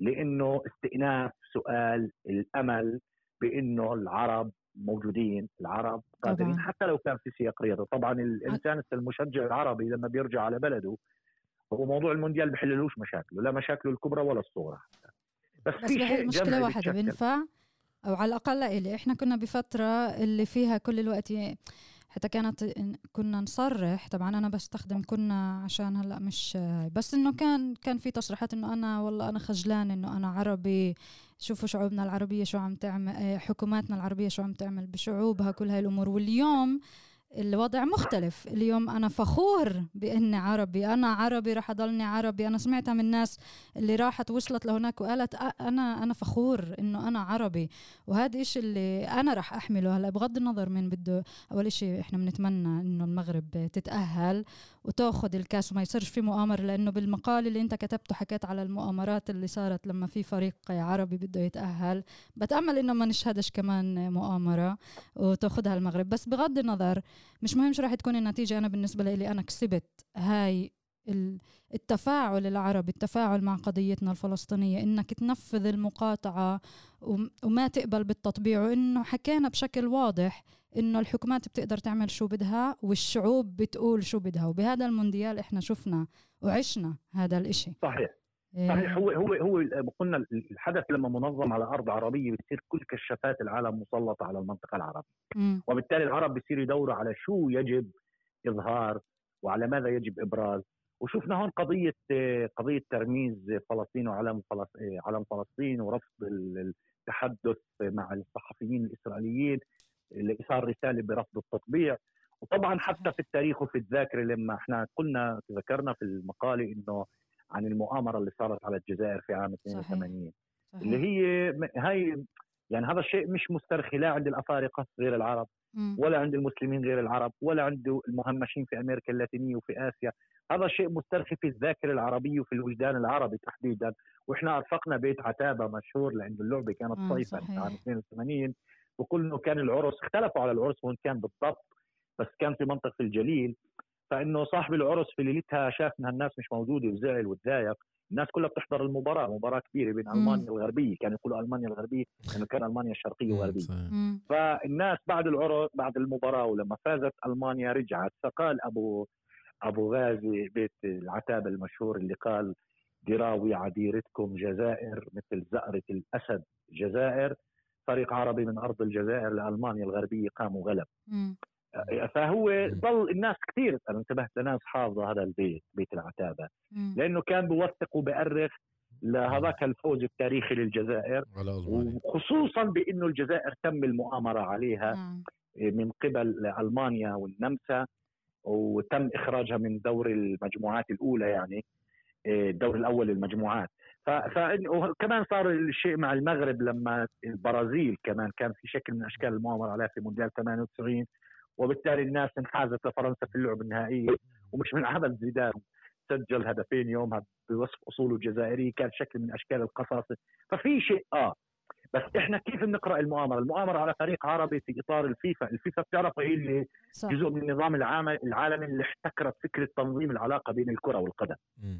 لإنه استئناف سؤال الأمل بإنه العرب موجودين العرب قادرين حتى لو كان في سياق رياضة. طبعا الإنسان المشجع العربي لما بيرجع على بلده هو موضوع المونديال بحللوش مشاكله لا مشاكله الكبرى ولا الصغرى بس, بس في شيء مشكله واحدة بينفع أو على الأقل لإلي إحنا كنا بفترة اللي فيها كل الوقت حتى كانت كنا نصرح. طبعا أنا بستخدم كنا عشان هلأ مش بس إنه كان كان في تصريحات إنه أنا والله أنا خجلان إنه أنا عربي. شوفوا شعوبنا العربية شو عم تعمل حكوماتنا العربية شو عم تعمل بشعوبها كل هاي الأمور. واليوم الوضع مختلف. اليوم أنا فخور بإني عربي أنا عربي رح أضلني عربي أنا سمعتها من ناس اللي راحت وصلت لهناك وقالت أنا أنا فخور إنه أنا عربي. وهذا إيش اللي أنا رح أحمله. هلأ بغض النظر من بده أول شيء إحنا بنتمنى إنه المغرب تتأهل وتأخذ الكاس وما يصيرش في مؤامرة لأنه بالمقال اللي أنت كتبته حكيت على المؤامرات اللي صارت لما في فريق عربي بده يتأهل. بتأمل إنه ما نشهدش كمان مؤامرة وتأخذها المغرب. بس بغض النظر مش مهم شو راح تكون النتيجة أنا بالنسبة لي أنا كسبت. هاي التفاعل العربي التفاعل مع قضيتنا الفلسطينية إنك تنفذ المقاطعة وما تقبل بالتطبيع وإنه حكينا بشكل واضح إنه الحكومات بتقدر تعمل شو بدها والشعوب بتقول شو بدها. وبهذا المونديال إحنا شفنا وعشنا هذا الإشي. صحيح. صحيح هو هو هو قلنا الحدث لما منظم على أرض عربية بتصير كل كشافات العالم مسلطة على المنطقة العربية. م. وبالتالي العرب بيصيروا يدوروا على شو يجب إظهار وعلى ماذا يجب إبراز. وشفنا هون قضية قضية ترميز فلسطين وعلم فلسطين علم فلسطين ورفض التحدث مع الصحفيين الإسرائيليين لإيصال رسالة برفض التطبيع. وطبعا حتى في التاريخ وفي الذاكرة لما إحنا قلنا ذكرنا في المقالة إنه عن المؤامرة اللي صارت على الجزائر في عام 82 صحيح. اللي هي هاي يعني هذا الشيء مش مسترخي لا عند الأفارقة غير العرب ولا عند المسلمين غير العرب ولا عند المهمشين في أمريكا اللاتينية وفي آسيا. هذا الشيء مسترخي في الذاكرة العربية وفي الوجدان العربي تحديدا. وإحنا أرفقنا بيت عتابة مشهور لأنه اللعبة كانت صيفا في عام 82 وقلنا كان العرس اختلفوا على العرس وين كان بالضبط بس كان في منطقة الجليل. فإنه صاحب العرس في ليلتها شاف إنها الناس مش موجودة وزعل وتضايق. الناس كلها بتحضر المباراة مباراة كبيرة بين ألمانيا الغربيه كانوا يقولوا ألمانيا الغربية لأنه كان ألمانيا الشرقية وغربيه فالناس بعد العرس بعد المباراة ولما فازت ألمانيا رجعت. فقال أبو أبو غازي بيت العتاب المشهور اللي قال دراوي عديرتكم جزائر مثل زأرة الأسد جزائر. فريق عربي من أرض الجزائر لألمانيا الغربية قام وغلب فهو ضل الناس كثير أنا انتبهت لناس حافظة هذا البيت بيت العتابة. لأنه كان بوثق وبأرخ لهذاك الفوز التاريخي للجزائر. وخصوصا بإنه الجزائر تم المؤامرة عليها نعم. من قبل ألمانيا والنمسا وتم إخراجها من دور المجموعات الأولى يعني الدور الأول للمجموعات. وكمان صار الشيء مع المغرب لما البرازيل كمان كان في شكل من أشكال المؤامرة عليها في مونديال 98 وبالتالي الناس انحازت لفرنسا في اللعبه النهائية ومش من عمل زيدان سجل هدفين يومها بوصف أصوله الجزائريه كان شكل من أشكال القصاصه ففي شيء آه بس إحنا كيف بنقرأ المؤامرة؟ المؤامرة على فريق عربي في إطار الفيفا، الفيفا بتعرف هي اللي صح. جزء من النظام العالمي اللي احتكرت فكره تنظيم العلاقة بين الكرة والقدم.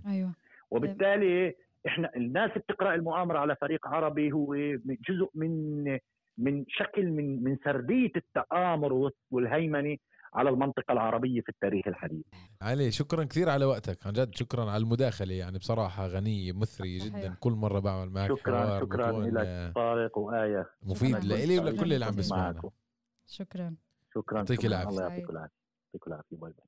أيوه وبالتالي إحنا الناس بتقرأ المؤامرة على فريق عربي هو جزء من من شكل من من سردية التآمر والهيمنة على المنطقة العربية في التاريخ الحديث. علي شكرا كثير على وقتك. عن جد شكرا على المداخلة يعني بصراحة غنية مثري جدا. كل مرة بعمل معك شكرا شكرا لك طارق وآية. مفيد لإلي ولكل اللي عم بيسمعنا شكرا. شكرا يعطيك العافية. الله يعطيك العافية. يعطيك العافية. باي باي.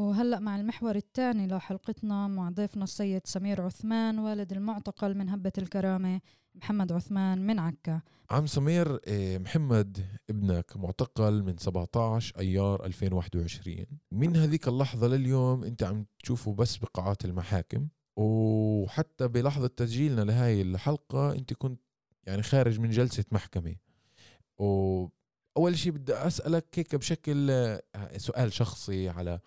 وهلأ مع المحور الثاني لحلقتنا مع ضيفنا السيد سمير عثمان والد المعتقل من هبة الكرامة محمد عثمان من عكا. عم سمير إيه، محمد ابنك معتقل من 17 أيار 2021 من هذيك اللحظة لليوم أنت عم تشوفه بس بقاعات المحاكم وحتى بلحظة تسجيلنا لهاي الحلقة أنت كنت يعني خارج من جلسة محكمة. و أول شيء بدي أسألك هيك بشكل آه، سؤال شخصي على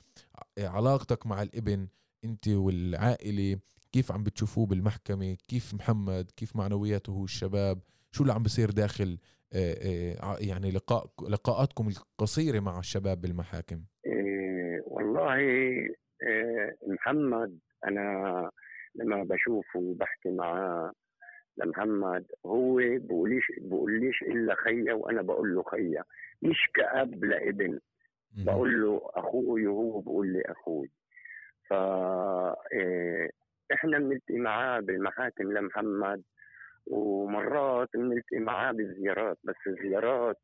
علاقتك مع الابن أنت والعائلة كيف عم بتشوفوه بالمحكمة؟ كيف محمد؟ كيف معنوياته هو الشباب؟ شو اللي عم بصير داخل آه، آه، يعني لقاء لقاءاتكم القصيرة مع الشباب بالمحاكم؟ إيه والله إيه محمد أنا لما بشوفه وبحكي معاه لمحمد هو بقوليش بقوليش إلا خيا وأنا بقول له خيا مش كأب لابن بقول له أخوي وهو بقول لي أخوي. ف إيه، إحنا بنلتقي معاه بالمحاكم لمحمد ومرات بنلتقي معاه بالزيارات بس الزيارات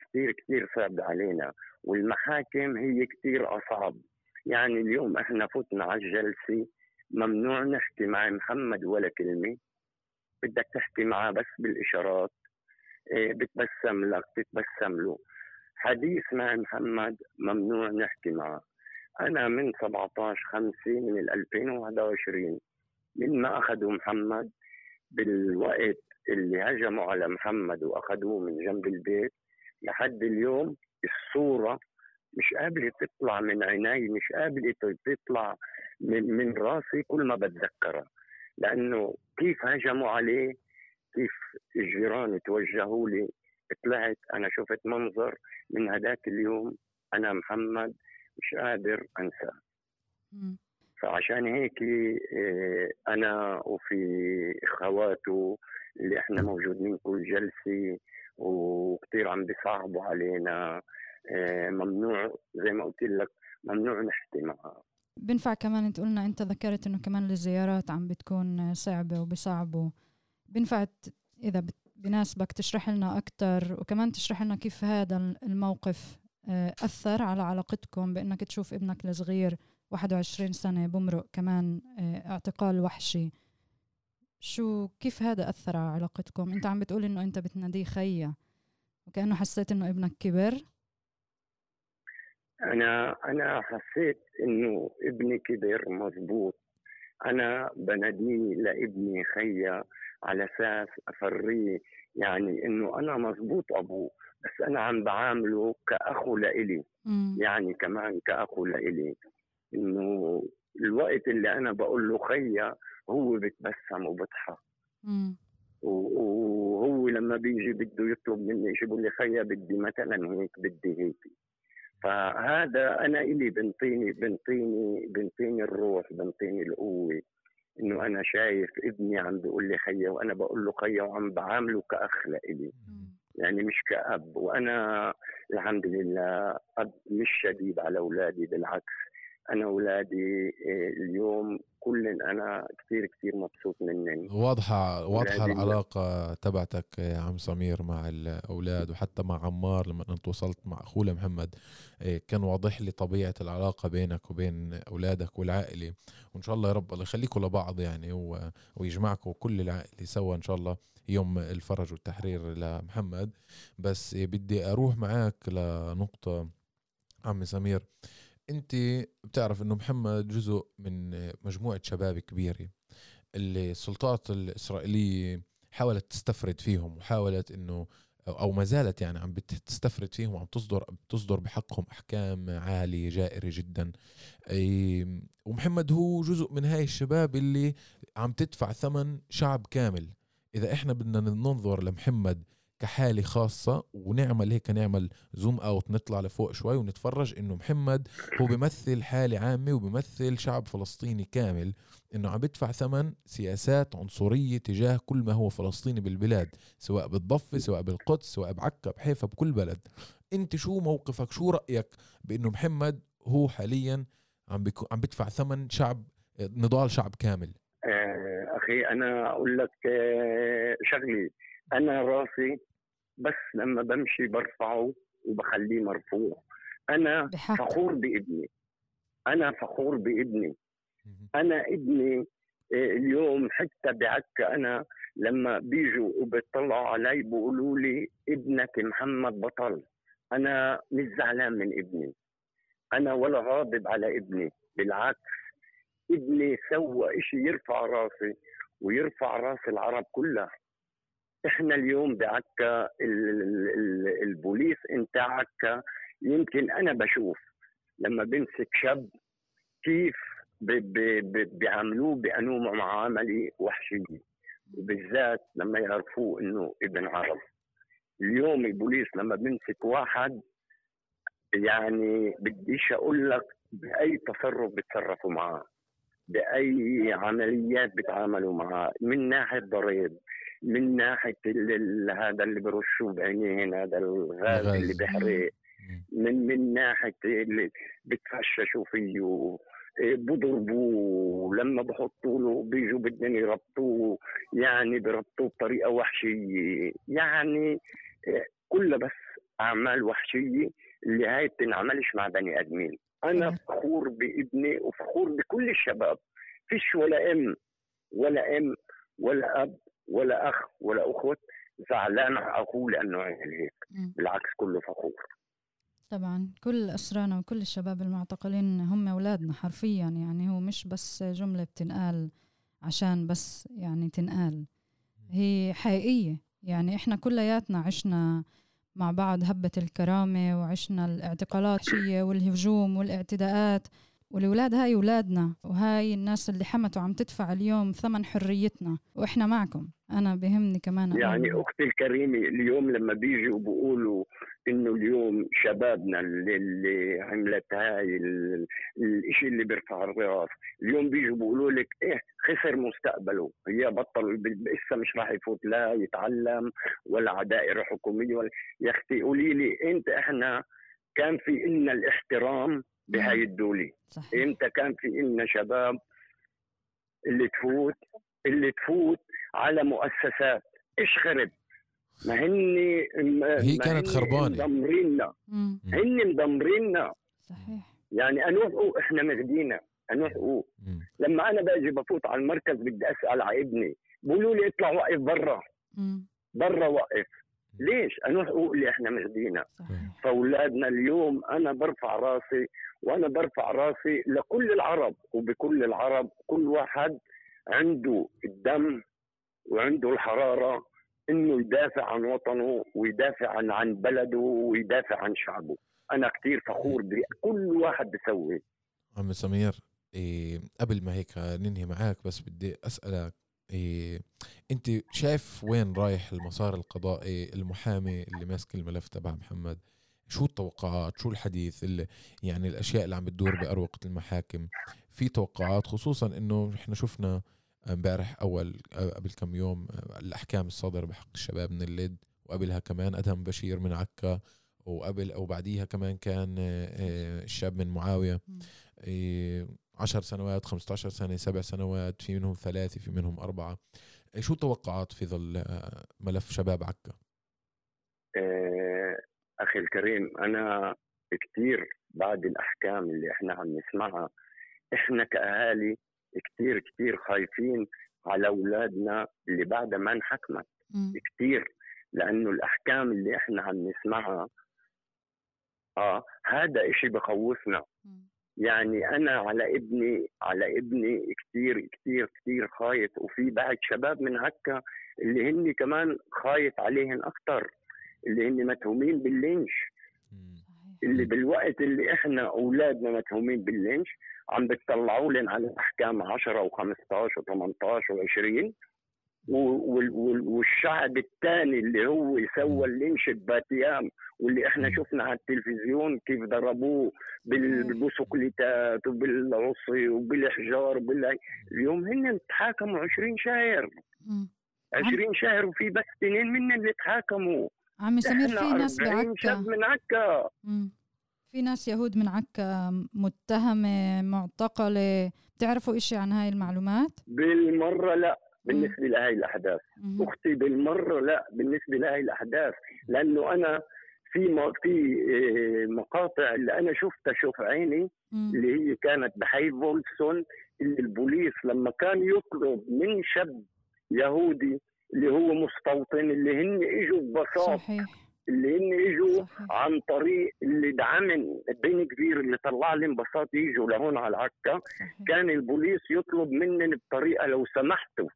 كثير كثير صعب علينا والمحاكم هي كثير أصعب. يعني اليوم إحنا فتنا على الجلسة ممنوع نحكي مع محمد ولا كلمة. بدك تحكي معاه بس بالإشارات. إيه، بتبسم لك بتبسم له. حديث مع محمد ممنوع نحكي معه. أنا من 17 5 من 2021 من ما اخذوا محمد بالوقت اللي هجموا على محمد وأخذوه من جنب البيت لحد اليوم الصورة مش قابلة تطلع من عيني مش قابلة تطلع من من راسي كل ما بتذكرها. لأنه كيف هجموا عليه كيف الجيران توجهوا لي. طلعت أنا شفت منظر من هذاك اليوم أنا محمد مش قادر أنساه. فعشان هيك آه، أنا وفي إخواته اللي إحنا موجودين كل جلسه وكثير عم بيصعبوا علينا آه، ممنوع زي ما قلت لك ممنوع نحكي معه. بنفع كمان انت قلنا أنت ذكرت إنه كمان الزيارات عم بتكون صعبة وبصعبوا بنفع إذا بناسبك تشرح لنا أكثر وكمان تشرح لنا كيف هذا الموقف آه، أثر على علاقتكم بإنك تشوف ابنك الصغير 21 سنة بمرق كمان آه، اعتقال وحشي شو كيف هذا أثر على علاقتكم؟ أنت عم بتقول إنه أنت بتناديه خيا وكأنه حسيت إنه ابنك كبر أنا أنا حسيت إنه ابني كبر مزبوط أنا بناديه لابني خيا على أساس أفريه يعني إنه أنا مزبوط أبوه بس أنا عم بعامله كأخو لإلي. يعني كمان كأخو لإلي. إنه الوقت اللي أنا بقول له خيا هو بتبسم وبضحك وهو لما بيجي بده يطلب مني شيء بقول لي خيا بدي مثلا هيك بدي هيك. فهذا أنا إلي بنطيني بنطيني بنطيني الروح بنطيني القوة. إنه أنا شايف ابني عم بيقول لي خيا وأنا بقول له خيا وعم بعامله كاخ لإلي يعني مش كأب. وأنا الحمد لله أب مش شديد على أولادي بالعكس. أنا اولادي آه، اليوم كل أنا كثير كثير مبسوط منهم. واضحه واضحة العلاقة تبعتك يا عم سمير مع الأولاد وحتى مع عمار لما أنت وصلت مع أخوه محمد آه، كان واضح لي طبيعة العلاقة بينك وبين أولادك والعائلة. وإن شاء الله يا رب الله يخليكم لبعض يعني ويجمعكم كل العائلة سوا إن شاء الله يوم الفرج والتحرير لمحمد. بس بدي أروح معك لنقطة عم سمير. انت بتعرف انه محمد جزء من مجموعة شباب كبيرة اللي السلطات الإسرائيلية حاولت تستفرد فيهم وحاولت انه أو ما زالت يعني عم بتستفرد فيهم وعم تصدر بتصدر بحقهم أحكام عالية جائرة جدا. ومحمد هو جزء من هاي الشباب اللي عم تدفع ثمن شعب كامل. إذا إحنا بدنا ننظر لمحمد كحالة خاصة ونعمل هيك نعمل zoom out نطلع لفوق شوي ونتفرج إنه محمد هو بيمثل حالة عامة وبيمثل شعب فلسطيني كامل إنه عم بدفع ثمن سياسات عنصرية تجاه كل ما هو فلسطيني بالبلاد سواء بالضفة سواء بالقدس سواء بعكا بحيفا بكل بلد. أنت شو موقفك؟ شو رأيك بإنه محمد هو حاليا عم عم بدفع ثمن شعب نضال شعب كامل؟ أخي أنا أقول لك آه، شغلي. أنا راسي بس لما بمشي برفعه وبخليه مرفوع. أنا بحق. فخور بابني. أنا فخور بابني. أنا ابني آه، اليوم حتى بعكا أنا لما بيجوا وبيطلعوا علي بيقولوا لي ابنك محمد بطل. أنا مش زعلان من ابني. أنا ولا غاضب على ابني. بالعكس ابني سوى إشي يرفع راسي. ويرفع رأس العرب كلها. إحنا اليوم بعكا البوليس انت عكا يمكن أنا بشوف لما بمسك شاب كيف بيعاملوه بانواع معاملة وحشيه وبالذات لما يعرفوه إنه ابن عرب. اليوم البوليس لما بمسك واحد يعني بديش أقول لك بأي تصرف بتصرفوا معاه. بأي عمليات بيتعاملوا معاه من ناحية ضريب من ناحية هذا اللي برشوه بعينين هذا الغاز اللي بيحرق. من من ناحية اللي بتفششوا فيه إيه، بضربوه لما بحطوا له بيجوا بدهم يربطوه يعني بربطوه بطريقة وحشية. يعني إيه، كلها بس أعمال وحشية اللي هاي بتنعملش مع بني آدمين. أنا فخور بابني وفخور بكل الشباب. فيش ولا أم ولا أم ولا أب ولا أخ ولا اخوت زعلان على أخوه لأنه عمل هيك. بالعكس كله فخور. طبعا. كل أسرانا وكل الشباب المعتقلين هم أولادنا حرفيا. يعني هو مش بس جملة بتنقال عشان بس يعني تنقال. هي حقيقية. يعني إحنا كلياتنا عشنا مع بعض هبة الكرامة وعشنا الاعتقالات والهجوم والاعتداءات. والولاد هاي ولادنا وهاي الناس اللي حمتوا عم تدفع اليوم ثمن حريتنا وإحنا معكم. أنا بهمني كمان يعني أختي الكريمة اليوم لما بيجوا بيقولوا إنه اليوم شبابنا اللي, اللي عملت هاي الشيء اللي بيرفع الراس اليوم بيجوا بيقولوا لك إيه خسر مستقبله. هي بطل لسه مش راح يفوت لا يتعلم ولا عدائر حكومية ولا يا أختي قولي لي أنت إحنا كان في إلنا الاحترام بهاي الدولة صحيح. إمتى كان في إلنا شباب اللي تفوت اللي تفوت على مؤسسات. إيش خرب؟ ما هن هي كانت خربانة. مدمريننا. هن مدمريننا. صحيح. يعني انوثقوا إحنا مغدينا انوثقوا لما أنا باجي بفوت على المركز بدي أسأل على ابني بقولوا لي اطلع وقف برا. برا وقف ليش؟ أنا حقوق اللي إحنا مهدينا. فأولادنا اليوم أنا برفع راسي وأنا برفع راسي لكل العرب وبكل العرب كل واحد عنده الدم وعنده الحرارة إنه يدافع عن وطنه ويدافع عن عن بلده ويدافع عن شعبه. أنا كثير فخور بكل واحد بيسوي. عم سمير إيه قبل ما هيك ننهي معك بس بدي أسألك إيه أنت شايف وين رايح المسار القضائي المحامي اللي ماسك الملف تبع محمد؟ شو التوقعات؟ شو الحديث اللي يعني الأشياء اللي عم بتدور بأروقة المحاكم؟ في توقعات خصوصا إنه إحنا شفنا امبارح أول قبل كم يوم الأحكام الصادرة بحق الشباب من اللد وقبلها كمان أدهم بشير من عكا وقبل أو بعديها كمان كان آه، الشاب من معاوية. 10 سنوات 15 سنة سبع سنوات في منهم ثلاثة في منهم أربعة. شو توقعات في ظل ملف شباب عكا؟ أخي الكريم أنا كثير بعد الأحكام اللي إحنا عم نسمعها إحنا كأهالي كثير كثير خايفين على أولادنا اللي بعد ما انحكمت. كثير لأنه الأحكام اللي إحنا عم نسمعها آه هذا إشي بخوفنا. يعني أنا على ابني على ابني كثير كثير كثير خايف. وفي بعد شباب من عكا اللي هن كمان خايف عليهم أكثر اللي هن متهومين باللينش. اللي بالوقت اللي إحنا أولادنا متهومين باللينش عم بتطلعوا لنا على أحكام 10 و15 و18 و20 والشعب الثاني اللي هو سوى اللينش بباتيام واللي إحنا شفنا على التلفزيون كيف ضربوه بالبوسكليتات وبالعصي وبالحجار وبال اليوم هن تحاكموا 20 شهر 20 شهر وفي بس اثنين من اللي تحاكموا. عمي سمير في ناس بعكا. شاب من عكا. في ناس يهود من عكا متهمة معتقلة. بتعرفوا إشي عن هاي المعلومات؟ بالمرة لا. بالنسبة لهي الأحداث مم. أختي بالمرة لا بالنسبة لهي الأحداث لأنه أنا في في آه، مقاطع اللي أنا شفتها شوف عيني. اللي هي كانت بحي فولسون اللي البوليس لما كان يطلب من شاب يهودي اللي هو مستوطن اللي هن إجوا ببساطه صحيح. اللي هن إجوا عن طريق اللي دعمن بين كبير اللي طلع لهم ببساطه يجوا لهون على العكا كان البوليس يطلب منن بطريقة لو سمحتوا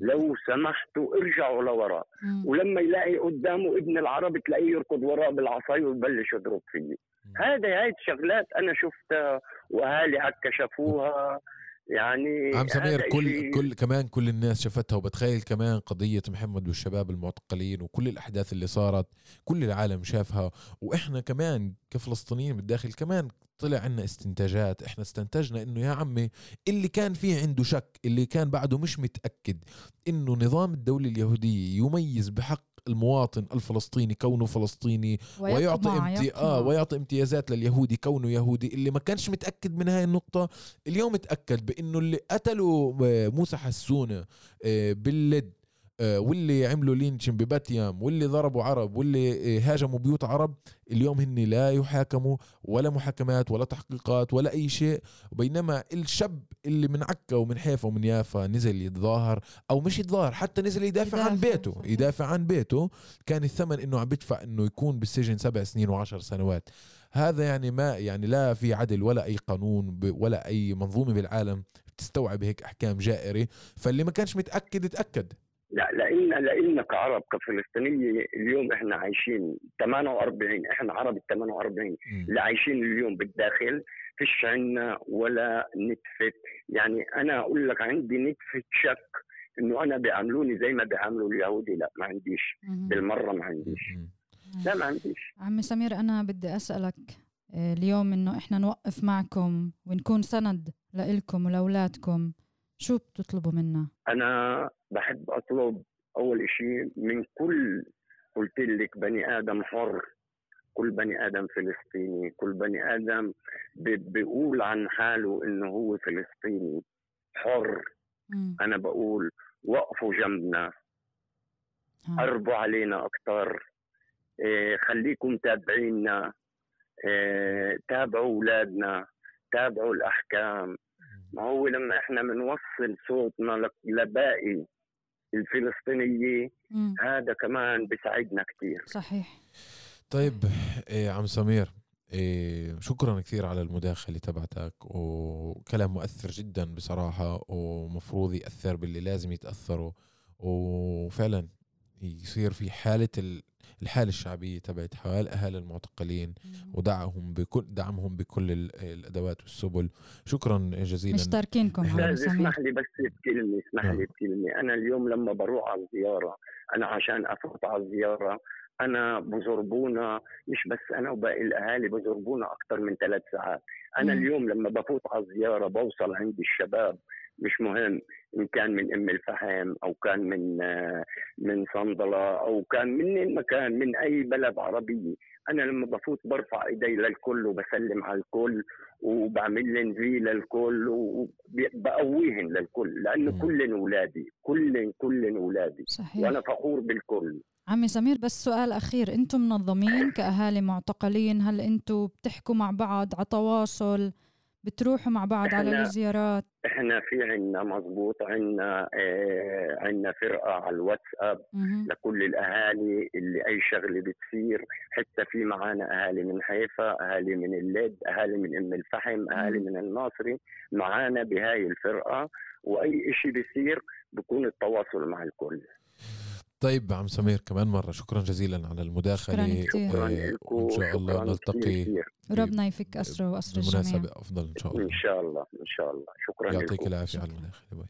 لو سمحتوا ارجعوا لورا ولما يلاقي قدامه ابن العرب تلاقيه يركض وراه بالعصاية ويبلش يضرب فيه. هذا هاي الشغلات أنا شفتها وأهالي عكا شافوها. يعني عم سمير كل كل كمان كل الناس شافتها وبتخيل كمان قضية محمد والشباب المعتقلين وكل الأحداث اللي صارت كل العالم شافها. وإحنا كمان كفلسطينيين بالداخل كمان طلع عنا استنتاجات. إحنا استنتجنا إنه يا عمي اللي كان فيه عنده شك اللي كان بعده مش متأكد إنه نظام الدولة اليهودية يميز بحق المواطن الفلسطيني كونه فلسطيني ويعطي امتي... آه ويعطي امتيازات لليهودي كونه يهودي اللي ما كانش متأكد من هاي النقطة. اليوم اتأكد بإنه اللي قتلوا آه، موسى حسونة آه، باللد آه، واللي عملوا لينشن بباتيام واللي ضربوا عرب واللي هاجموا بيوت عرب اليوم هن لا يحاكموا ولا محاكمات ولا تحقيقات ولا أي شيء. بينما الشاب اللي من عكا ومن حيفا ومن يافا نزل يتظاهر أو مش يتظاهر حتى نزل يدافع, يدافع. عن بيته. يدافع عن بيته. كان الثمن إنه عم بدفع إنه يكون بالسجن سبع سنين وعشر سنوات. هذا يعني ما يعني لا في عدل ولا أي قانون ولا أي منظومة بالعالم تستوعب هيك أحكام جائرة. فاللي ما كانش متأكد اتاكد لا لإن لأن كعرب كفلسطينية اليوم إحنا عايشين 48 إحنا عرب ال 48 اللي عايشين اليوم بالداخل فيش عنا ولا نتفه يعني أنا أقول لك عندي نتفه شك إنه أنا بيعاملوني زي ما بيعاملوا اليهودي. لا ما عنديش. بالمرة ما عنديش. لا ما عنديش. عمي سمير أنا بدي أسألك آه، اليوم إنه إحنا نوقف معكم ونكون سند لإلكم ولأولادكم. شو بتطلبوا منا؟ أنا بحب أطلب أول شيء من كل قلت لك بني آدم حر. كل بني آدم فلسطيني. كل بني آدم بيقول عن حاله إنه هو فلسطيني. حر. م. أنا بقول وقفوا جنبنا. قربوا علينا أكثر إيه خليكم تابعينا إيه تابعوا أولادنا. تابعوا الأحكام. ما هو لما إحنا بنوصل صوتنا لباقي الفلسطينيه هذا كمان بيساعدنا كثير صحيح. طيب إيه عم سمير إيه شكرا كثير على المداخلة تبعتك وكلام مؤثر جدا بصراحة ومفروض يأثر باللي لازم يتأثروا وفعلا يصير في حالة الحالة الشعبية تبعت حال أهالي المعتقلين ودعمهم بكل دعمهم بكل الأدوات والسبل. شكرا جزيلا. مشتركينكم اسمح لي بس بكلمة اسمح لي بكلمة أنا اليوم لما بروح على الزيارة أنا عشان أفوت على الزيارة أنا بزربونا مش بس أنا وباقي الأهالي بزربونا أكثر من ثلاث ساعات. أنا مم. اليوم لما بفوت على الزيارة بوصل عند الشباب مش مهم إن كان من أم الفحم أو كان من من صندلة أو كان من المكان من أي بلد عربيه أنا لما بفوت برفع إيدي للكل وبسلم على الكل وبعمل لهم في للكل وبقويهم للكل لأنه كلن أولادي كلن كلن أولادي. صحيح. وأنا فخور بالكل. عمي سمير بس سؤال أخير. أنتم منظمين كأهالي معتقلين؟ هل أنتم بتحكوا مع بعض على تواصل؟ بتروحوا مع بعض على الزيارات إحنا في عنا مزبوط عنا آه عنا فرقة على الواتساب مه. لكل الأهالي اللي أي شغلة بتصير حتى في معانا أهالي من حيفا أهالي من اللد أهالي من أم الفحم أهالي مه. من الناصري معانا بهاي الفرقة وأي شيء بيصير بكون التواصل مع الكل طيب عم سمير كمان مرة شكرا جزيلا على المداخلة. شكرا وإن شاء الله نلتقي ربنا يفك أسره وأسر الجميع. مناسبة أفضل إن شاء الله. إن شاء الله إن شاء الله. شكرا يعطيك العافية على المداخلة. باي.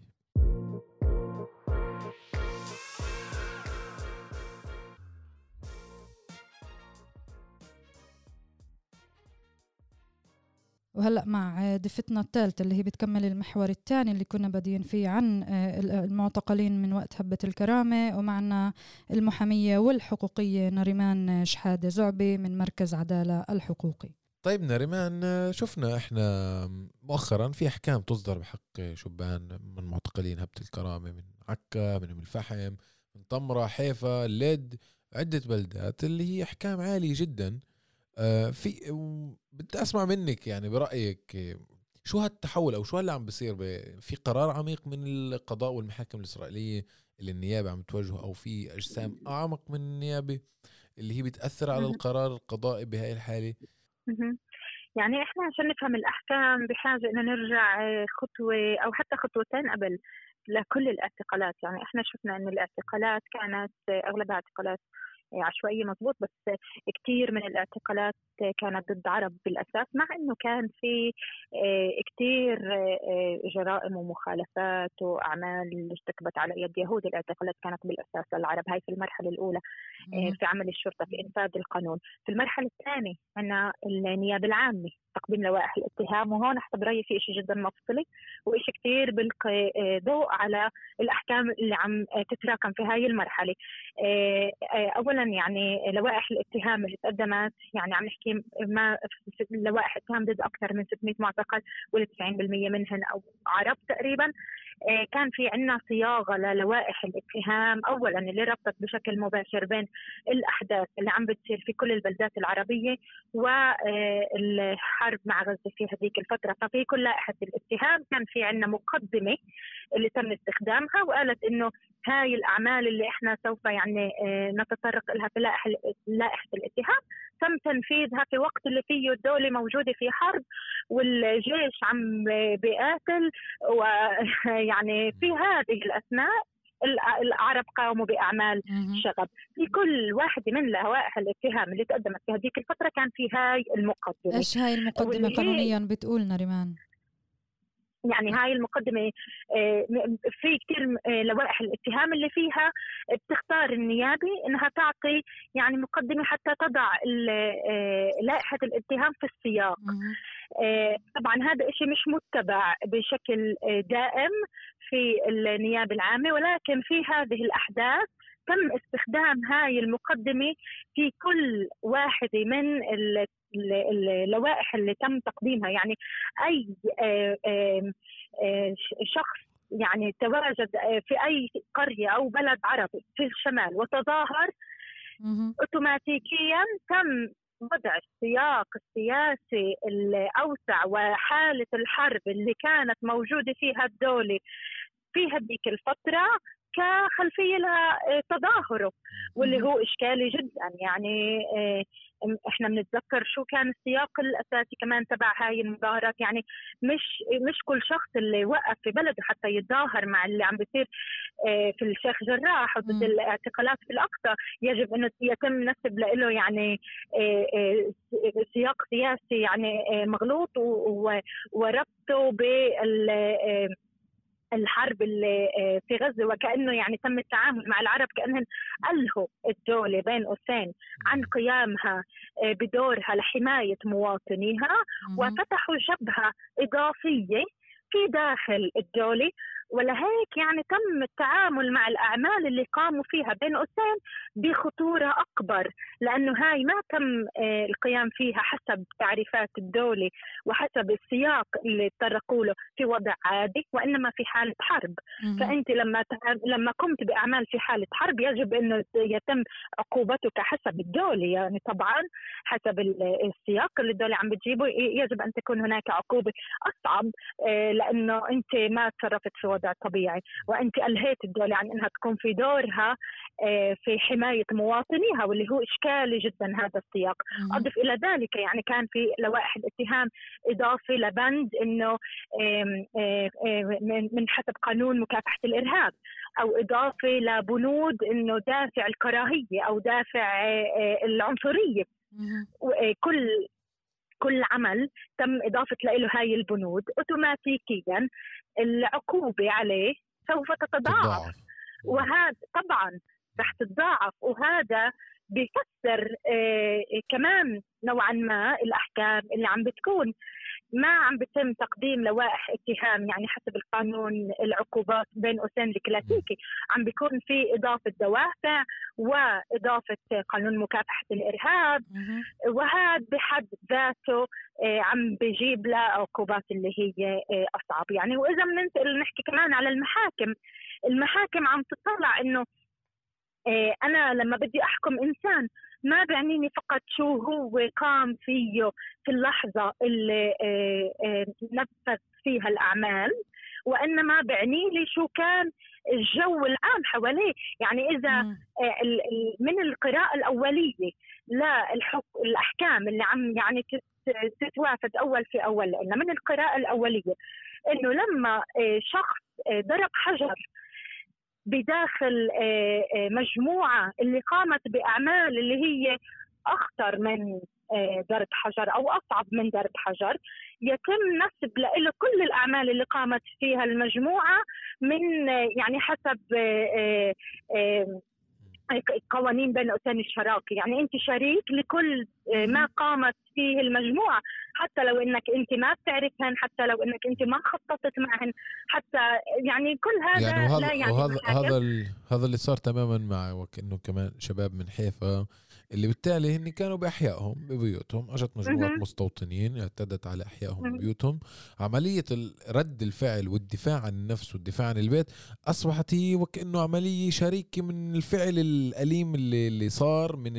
وهلأ مع ضيفتنا الثالثة اللي هي بتكمل المحور الثاني اللي كنا بادين فيه عن آه، المعتقلين من وقت هبة الكرامة ومعنا المحامية والحقوقية نريمان شحادة زعبي من مركز عدالة الحقوقي. طيب نريمان شفنا إحنا مؤخرا في أحكام تصدر بحق شبان من معتقلين هبة الكرامة من عكا من أم الفحم من طمرة حيفا اللد عدة بلدات اللي هي أحكام عالية جدا. آه، في بدي أسمع منك يعني برأيك شو هالتحول أو شو هاللي عم بيصير في قرار عميق من القضاء والمحاكم الإسرائيلية اللي النيابة عم توجهه أو في أجسام أعمق من النيابة اللي هي بتأثر على القرار القضائي بهاي الحالة؟ يعني إحنا عشان نفهم الأحكام بحاجة ان نرجع خطوة أو حتى خطوتين قبل لكل الاعتقالات. يعني إحنا شفنا ان الاعتقالات كانت أغلبها اعتقالات عشوائية مضبوط بس كثير من الاعتقالات كانت ضد عرب بالأساس مع إنه كان في آه، كثير آه، جرائم ومخالفات وأعمال ارتكبت على يد يهود. الاعتقالات كانت بالأساس للعرب هاي في المرحلة الأولى آه، في عمل الشرطة في إنفاذ القانون. في المرحلة الثانية عندنا النيابة العامة تقديم لوائح الاتهام وهون حسب برايي في شيء جدا مفصلي وشيء كثير بيلقي ضوء على الأحكام اللي عم تتراكم في هاي المرحلة. اولا يعني لوائح الاتهام اللي تقدمت يعني عم نحكي ما لوائح اتهام ضد أكثر من 600 معتقل وال90% منهن أو عرب تقريبا. آه، كان في عندنا صياغة للوائح الاتهام اولا اللي ربطت بشكل مباشر بين الأحداث اللي عم بتصير في كل البلدات العربية والحرب مع غزة في هذيك الفترة ففي كل لائحة الاتهام كان في عندنا مقدمة اللي تم استخدامها وقالت إنه هاي الأعمال اللي إحنا سوف يعني آه، نتطرق لها في لائحة الاتهام تم تنفيذها في وقت اللي فيه الدولة موجودة في حرب والجيش عم بيقاتل ويعني في هذه الأثناء العرب قاموا بأعمال شغب. في كل واحدة من لوائح الاتهام اللي تقدمت في هذيك الفترة كان في هاي المقدمة. إيش هاي المقدمة قانونيا بتقول نريمان؟ يعني هاي المقدمة آه، في كثير آه، لوائح الاتهام اللي فيها بتختار النيابة إنها تعطي يعني مقدمة حتى تضع آه، لائحة الاتهام في السياق. طبعا هذا الشيء مش متبع بشكل دائم في النيابة العامة ولكن في هذه الأحداث تم استخدام هاي المقدمة في كل واحدة من اللوائح اللي تم تقديمها. يعني أي شخص يعني تواجد في أي قرية أو بلد عربي في الشمال وتظاهر اوتوماتيكيا تم وضع السياق السياسي الأوسع وحالة الحرب اللي كانت موجودة فيها الدولة في هذيك الفترة كخلفية لتظاهره واللي هو إشكالي جدا. يعني آه، إحنا بنتذكر شو كان السياق الأساسي كمان تبع هاي المظاهرات. يعني مش مش كل شخص اللي وقف في بلده حتى يتظاهر مع اللي عم بيصير آه، في الشيخ جراح وضد الاعتقالات في الأقصى. يجب إنه يتم نسب له يعني آه، سياق سياسي يعني مغلوط وربطه بال الحرب اللي آه، في غزة وكأنه يعني تم التعامل مع العرب كأنهم ألهوا الدولة بين قوسين عن قيامها آه، بدورها لحماية مواطنيها وفتحوا جبهه إضافية في داخل الدولة. ولهيك يعني تم التعامل مع الأعمال اللي قاموا فيها بين قوسين بخطورة أكبر لأنه هاي ما تم آه، القيام فيها حسب تعريفات الدولة وحسب السياق اللي تطرقوا له في وضع عادي وإنما في حالة حرب. فأنت لما لما قمت بأعمال في حالة حرب يجب أنه يتم عقوبتك حسب الدولة. يعني طبعا حسب السياق اللي الدولة عم بتجيبه يجب أن تكون هناك عقوبة أصعب آه، لأنه أنت ما تصرفت في وضع طبيعي. وأنت ألهيت الدولة عن أنها تكون في دورها آه، في حماية مواطنيها واللي هو إشكالي جدا هذا السياق. أضف إلى ذلك يعني كان في لوائح الاتهام إضافة لبند أنه من حسب قانون مكافحة الإرهاب أو إضافة لبنود أنه دافع الكراهية أو دافع آه، العنصرية. كل كل عمل تم إضافة له هاي البنود أوتوماتيكيا. العقوبة عليه سوف تتضاعف. وهذا طبعا رح تتضاعف. وهذا بيفسر آه كمان نوعا ما الأحكام اللي عم بتكون. ما عم بيتم تقديم لوائح اتهام يعني حسب القانون العقوبات بين قوسين الكلاسيكي. عم بيكون في إضافة دوافع وإضافة قانون مكافحة الإرهاب. وهذا بحد ذاته آه، عم بيجيب لها عقوبات اللي هي آه، أصعب. يعني وإذا بننتقل نحكي كمان على المحاكم. المحاكم عم تطلع إنه آه، أنا لما بدي أحكم إنسان ما بيعنيني فقط شو هو قام فيه في اللحظة اللي آه، آه، نفذ فيها الأعمال وإنما بعني لي شو كان الجو العام حواليه. يعني إذا من القراءة الأولية للحكم الأحكام اللي عم يعني تتوافد أول في أول لأن من القراءة الأولية إنه لما شخص ضرب حجر بداخل آه، آه، مجموعة اللي قامت بأعمال اللي هي أخطر من آه، ضرب حجر أو أصعب من ضرب حجر. يتم نسب له كل الأعمال اللي قامت فيها المجموعة من يعني حسب قوانين بين قوسين الشراكة. يعني أنت شريك لكل ما قامت فيه المجموعة. حتى لو إنك أنت ما بتعرفهن حتى لو إنك أنت ما خططت معهن حتى يعني كل هذا يعني وهذا لا يعني وهذا هذا هذا اللي صار تماما مع وكانه كمان شباب من حيفا اللي بالتالي هن كانوا بأحيائهم ببيوتهم أجت مجموعة مستوطنين اعتدت على أحيائهم ببيوتهم. عملية رد الفعل والدفاع عن النفس والدفاع عن البيت أصبحت هي وكأنه عملية شريكة من الفعل الأليم اللي, اللي صار من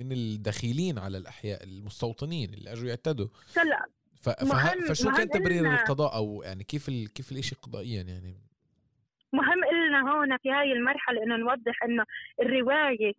من الدخيلين على الأحياء المستوطنين اللي أجوا يعتدوا. ف... فشو كان تبرير القضاء أو يعني كيف ال... كيف الشيء قضائيا يعني؟ مهم لنا هون في هاي المرحلة إنه نوضح إنه الرواية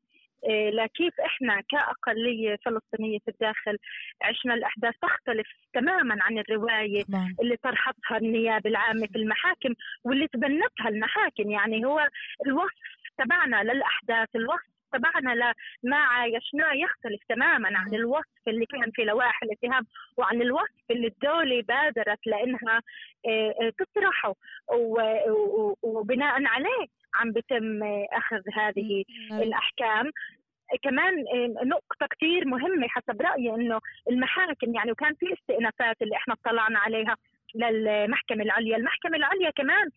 إيه، لكيف إحنا كأقلية فلسطينية في الداخل عشنا الأحداث تختلف تماما عن الرواية نعم. اللي طرحتها النيابة العامة في المحاكم واللي تبنتها المحاكم. يعني هو الوصف تبعنا للأحداث الوصف تبعنا لما عايشناه يختلف تماما عن الوصف اللي كان في لوائح الاتهام وعن الوصف اللي الدولة بادرت لأنها آه، آه، تطرحه. وبناء عليه عم بتم أخذ هذه الأحكام. كمان آه، نقطة كثير مهمة حسب رأيي إنه المحاكم يعني وكان في استئنافات اللي إحنا اطلعنا عليها للمحكمة العليا. المحكمة العليا كمان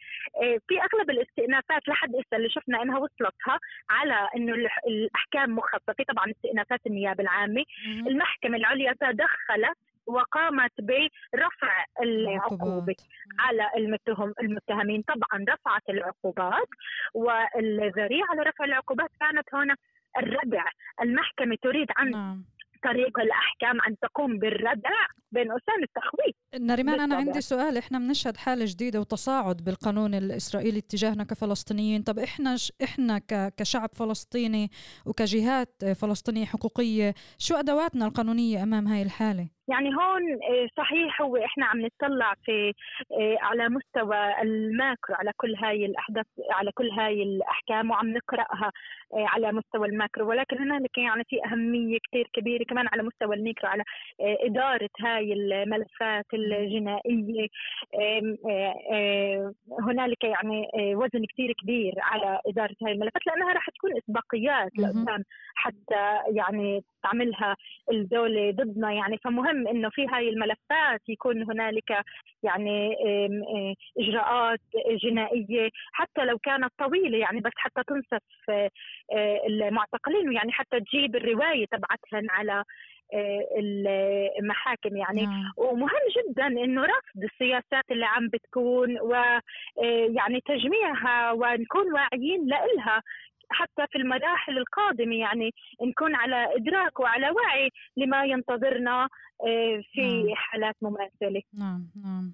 آه، في أغلب الاستئنافات لحد إسا اللي شفنا إنها وصلتها على إنه الأحكام مخففة طبعا استئنافات النيابة العامة. المحكمة العليا تدخلت وقامت برفع العقوبة على المتهم المتهمين. طبعا رفعت العقوبات والذريعة لرفع العقوبات كانت هنا الردع المحكمة تريد عن نعم. طريق الأحكام أن تقوم بالردع بين قوسين التخويف. نريمان أنا عندي سؤال. إحنا بنشهد حالة جديدة وتصاعد بالقانون الإسرائيلي اتجاهنا كفلسطينيين. طب إحنا إحنا كشعب فلسطيني وكجهات فلسطينية حقوقية شو أدواتنا القانونية أمام هاي الحالة؟ يعني هون آه، صحيح هو إحنا عم نطلع في آه، على مستوى الماكرو على كل هاي الأحداث على كل هاي الأحكام وعم نقرأها آه، على مستوى ال macro. ولكن هنالك يعني في أهمية كثير كبيرة كمان على مستوى الميكرو على إدارة هاي الملفات الجنائية. هنالك يعني وزن كثير كبير على إدارة هاي الملفات لأنها راح تكون اسبقيات لقدام حتى يعني تعملها الدولة ضدنا يعني. فمهم إنه في هاي الملفات يكون هنالك يعني إجراءات جنائية حتى لو كانت طويلة يعني بس حتى تنصف المعتقلين ويعني حتى تجيب الرواية تبعتهم على المحاكم يعني نعم. ومهم جدا إنه رفض السياسات اللي عم بتكون ويعني تجميعها ونكون واعيين لها حتى في المراحل القادمة يعني نكون على إدراك وعلى وعي لما ينتظرنا في نعم. حالات مماثلة. نعم نعم.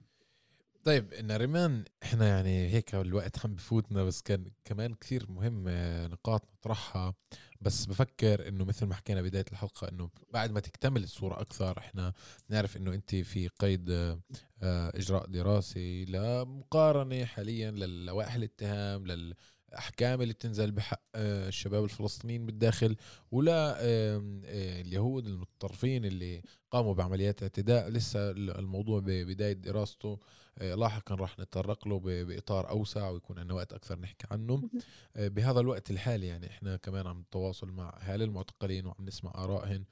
طيب نريمان إحنا يعني هيك الوقت عم بفوتنا بس كان كمان كثير مهم آه، نقاط نطرحها. بس بفكر إنه مثل ما حكينا بداية الحلقة إنه بعد ما تكتمل الصورة أكثر إحنا نعرف إنه أنت في قيد آه، إجراء دراسي لمقارنة حاليا للوائح الاتهام لل الاحكام اللي بتنزل بحق آه، الشباب الفلسطينيين بالداخل ولا اليهود المتطرفين اللي قاموا بعمليات اعتداء. لسه الموضوع ببدايه دراسته آه، لاحقا راح نتطرق له بإطار أوسع ويكون عندنا وقت أكثر نحكي عنه. آه، بهذا الوقت الحالي يعني إحنا كمان عم نتواصل مع أهالي المعتقلين وعم نسمع ارائهم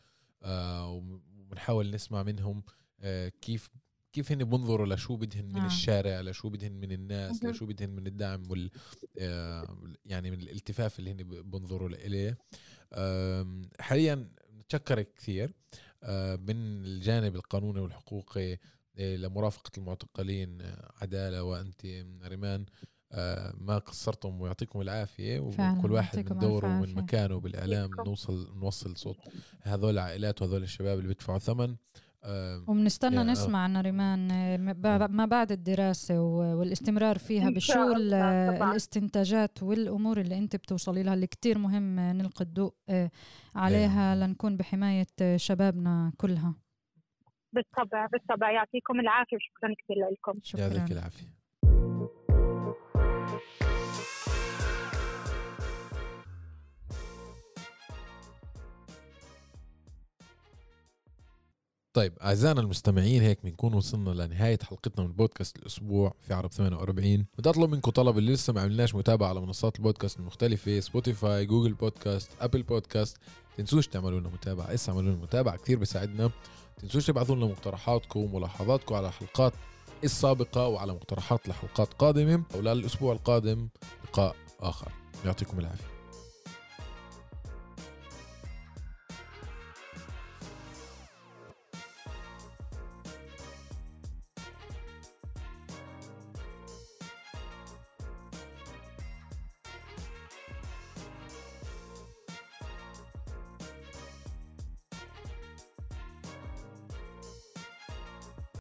وبنحاول نسمع منهم كيف كيف هن بنظروا لشو بدهن من آه. الشارع لشو بدهن من الناس لشو بدهن من الدعم وال آه، يعني من الالتفاف اللي هن بنظروا إليه. حاليا نتشكرك كثير آه، من الجانب القانوني والحقوقي آه، لمرافقة المعتقلين عدالة وأنت ريمان. ما قصرتم ويعطيكم العافية وكل واحد من دوره ومن مكانه بالإعلام. نوصل نوصل صوت هذول العائلات وهذول الشباب اللي بيدفعوا ثمن. وبنستنى آه. نسمع نريمان آه، ما بعد الدراسة والاستمرار فيها بشو الاستنتاجات والأمور اللي أنت بتوصلي لها اللي كتير مهم نلقي الضوء آه، عليها لنكون بحماية شبابنا كلها. بالطبع بالطبع. يعطيكم العافية شكرا كثير لكم. شكرا. يعطيك العافية. طيب أعزائنا المستمعين هيك بنكون وصلنا لنهاية حلقتنا من بودكاست الأسبوع في عرب 48 بدي أطلب منكم طلب اللي لسه ما عملناش متابعة على منصات البودكاست المختلفة Spotify Google Podcast Apple Podcast تنسوش تعملوا لنا متابعة. اسا اعملوا لنا متابعة كثير بيساعدنا تنسوش تبعثوا لنا مقترحاتكم وملاحظاتكم على الحلقات السابقه وعلى مقترحات لحلقات قادمة. وللاسبوع القادم لقاء آخر. يعطيكم العافية.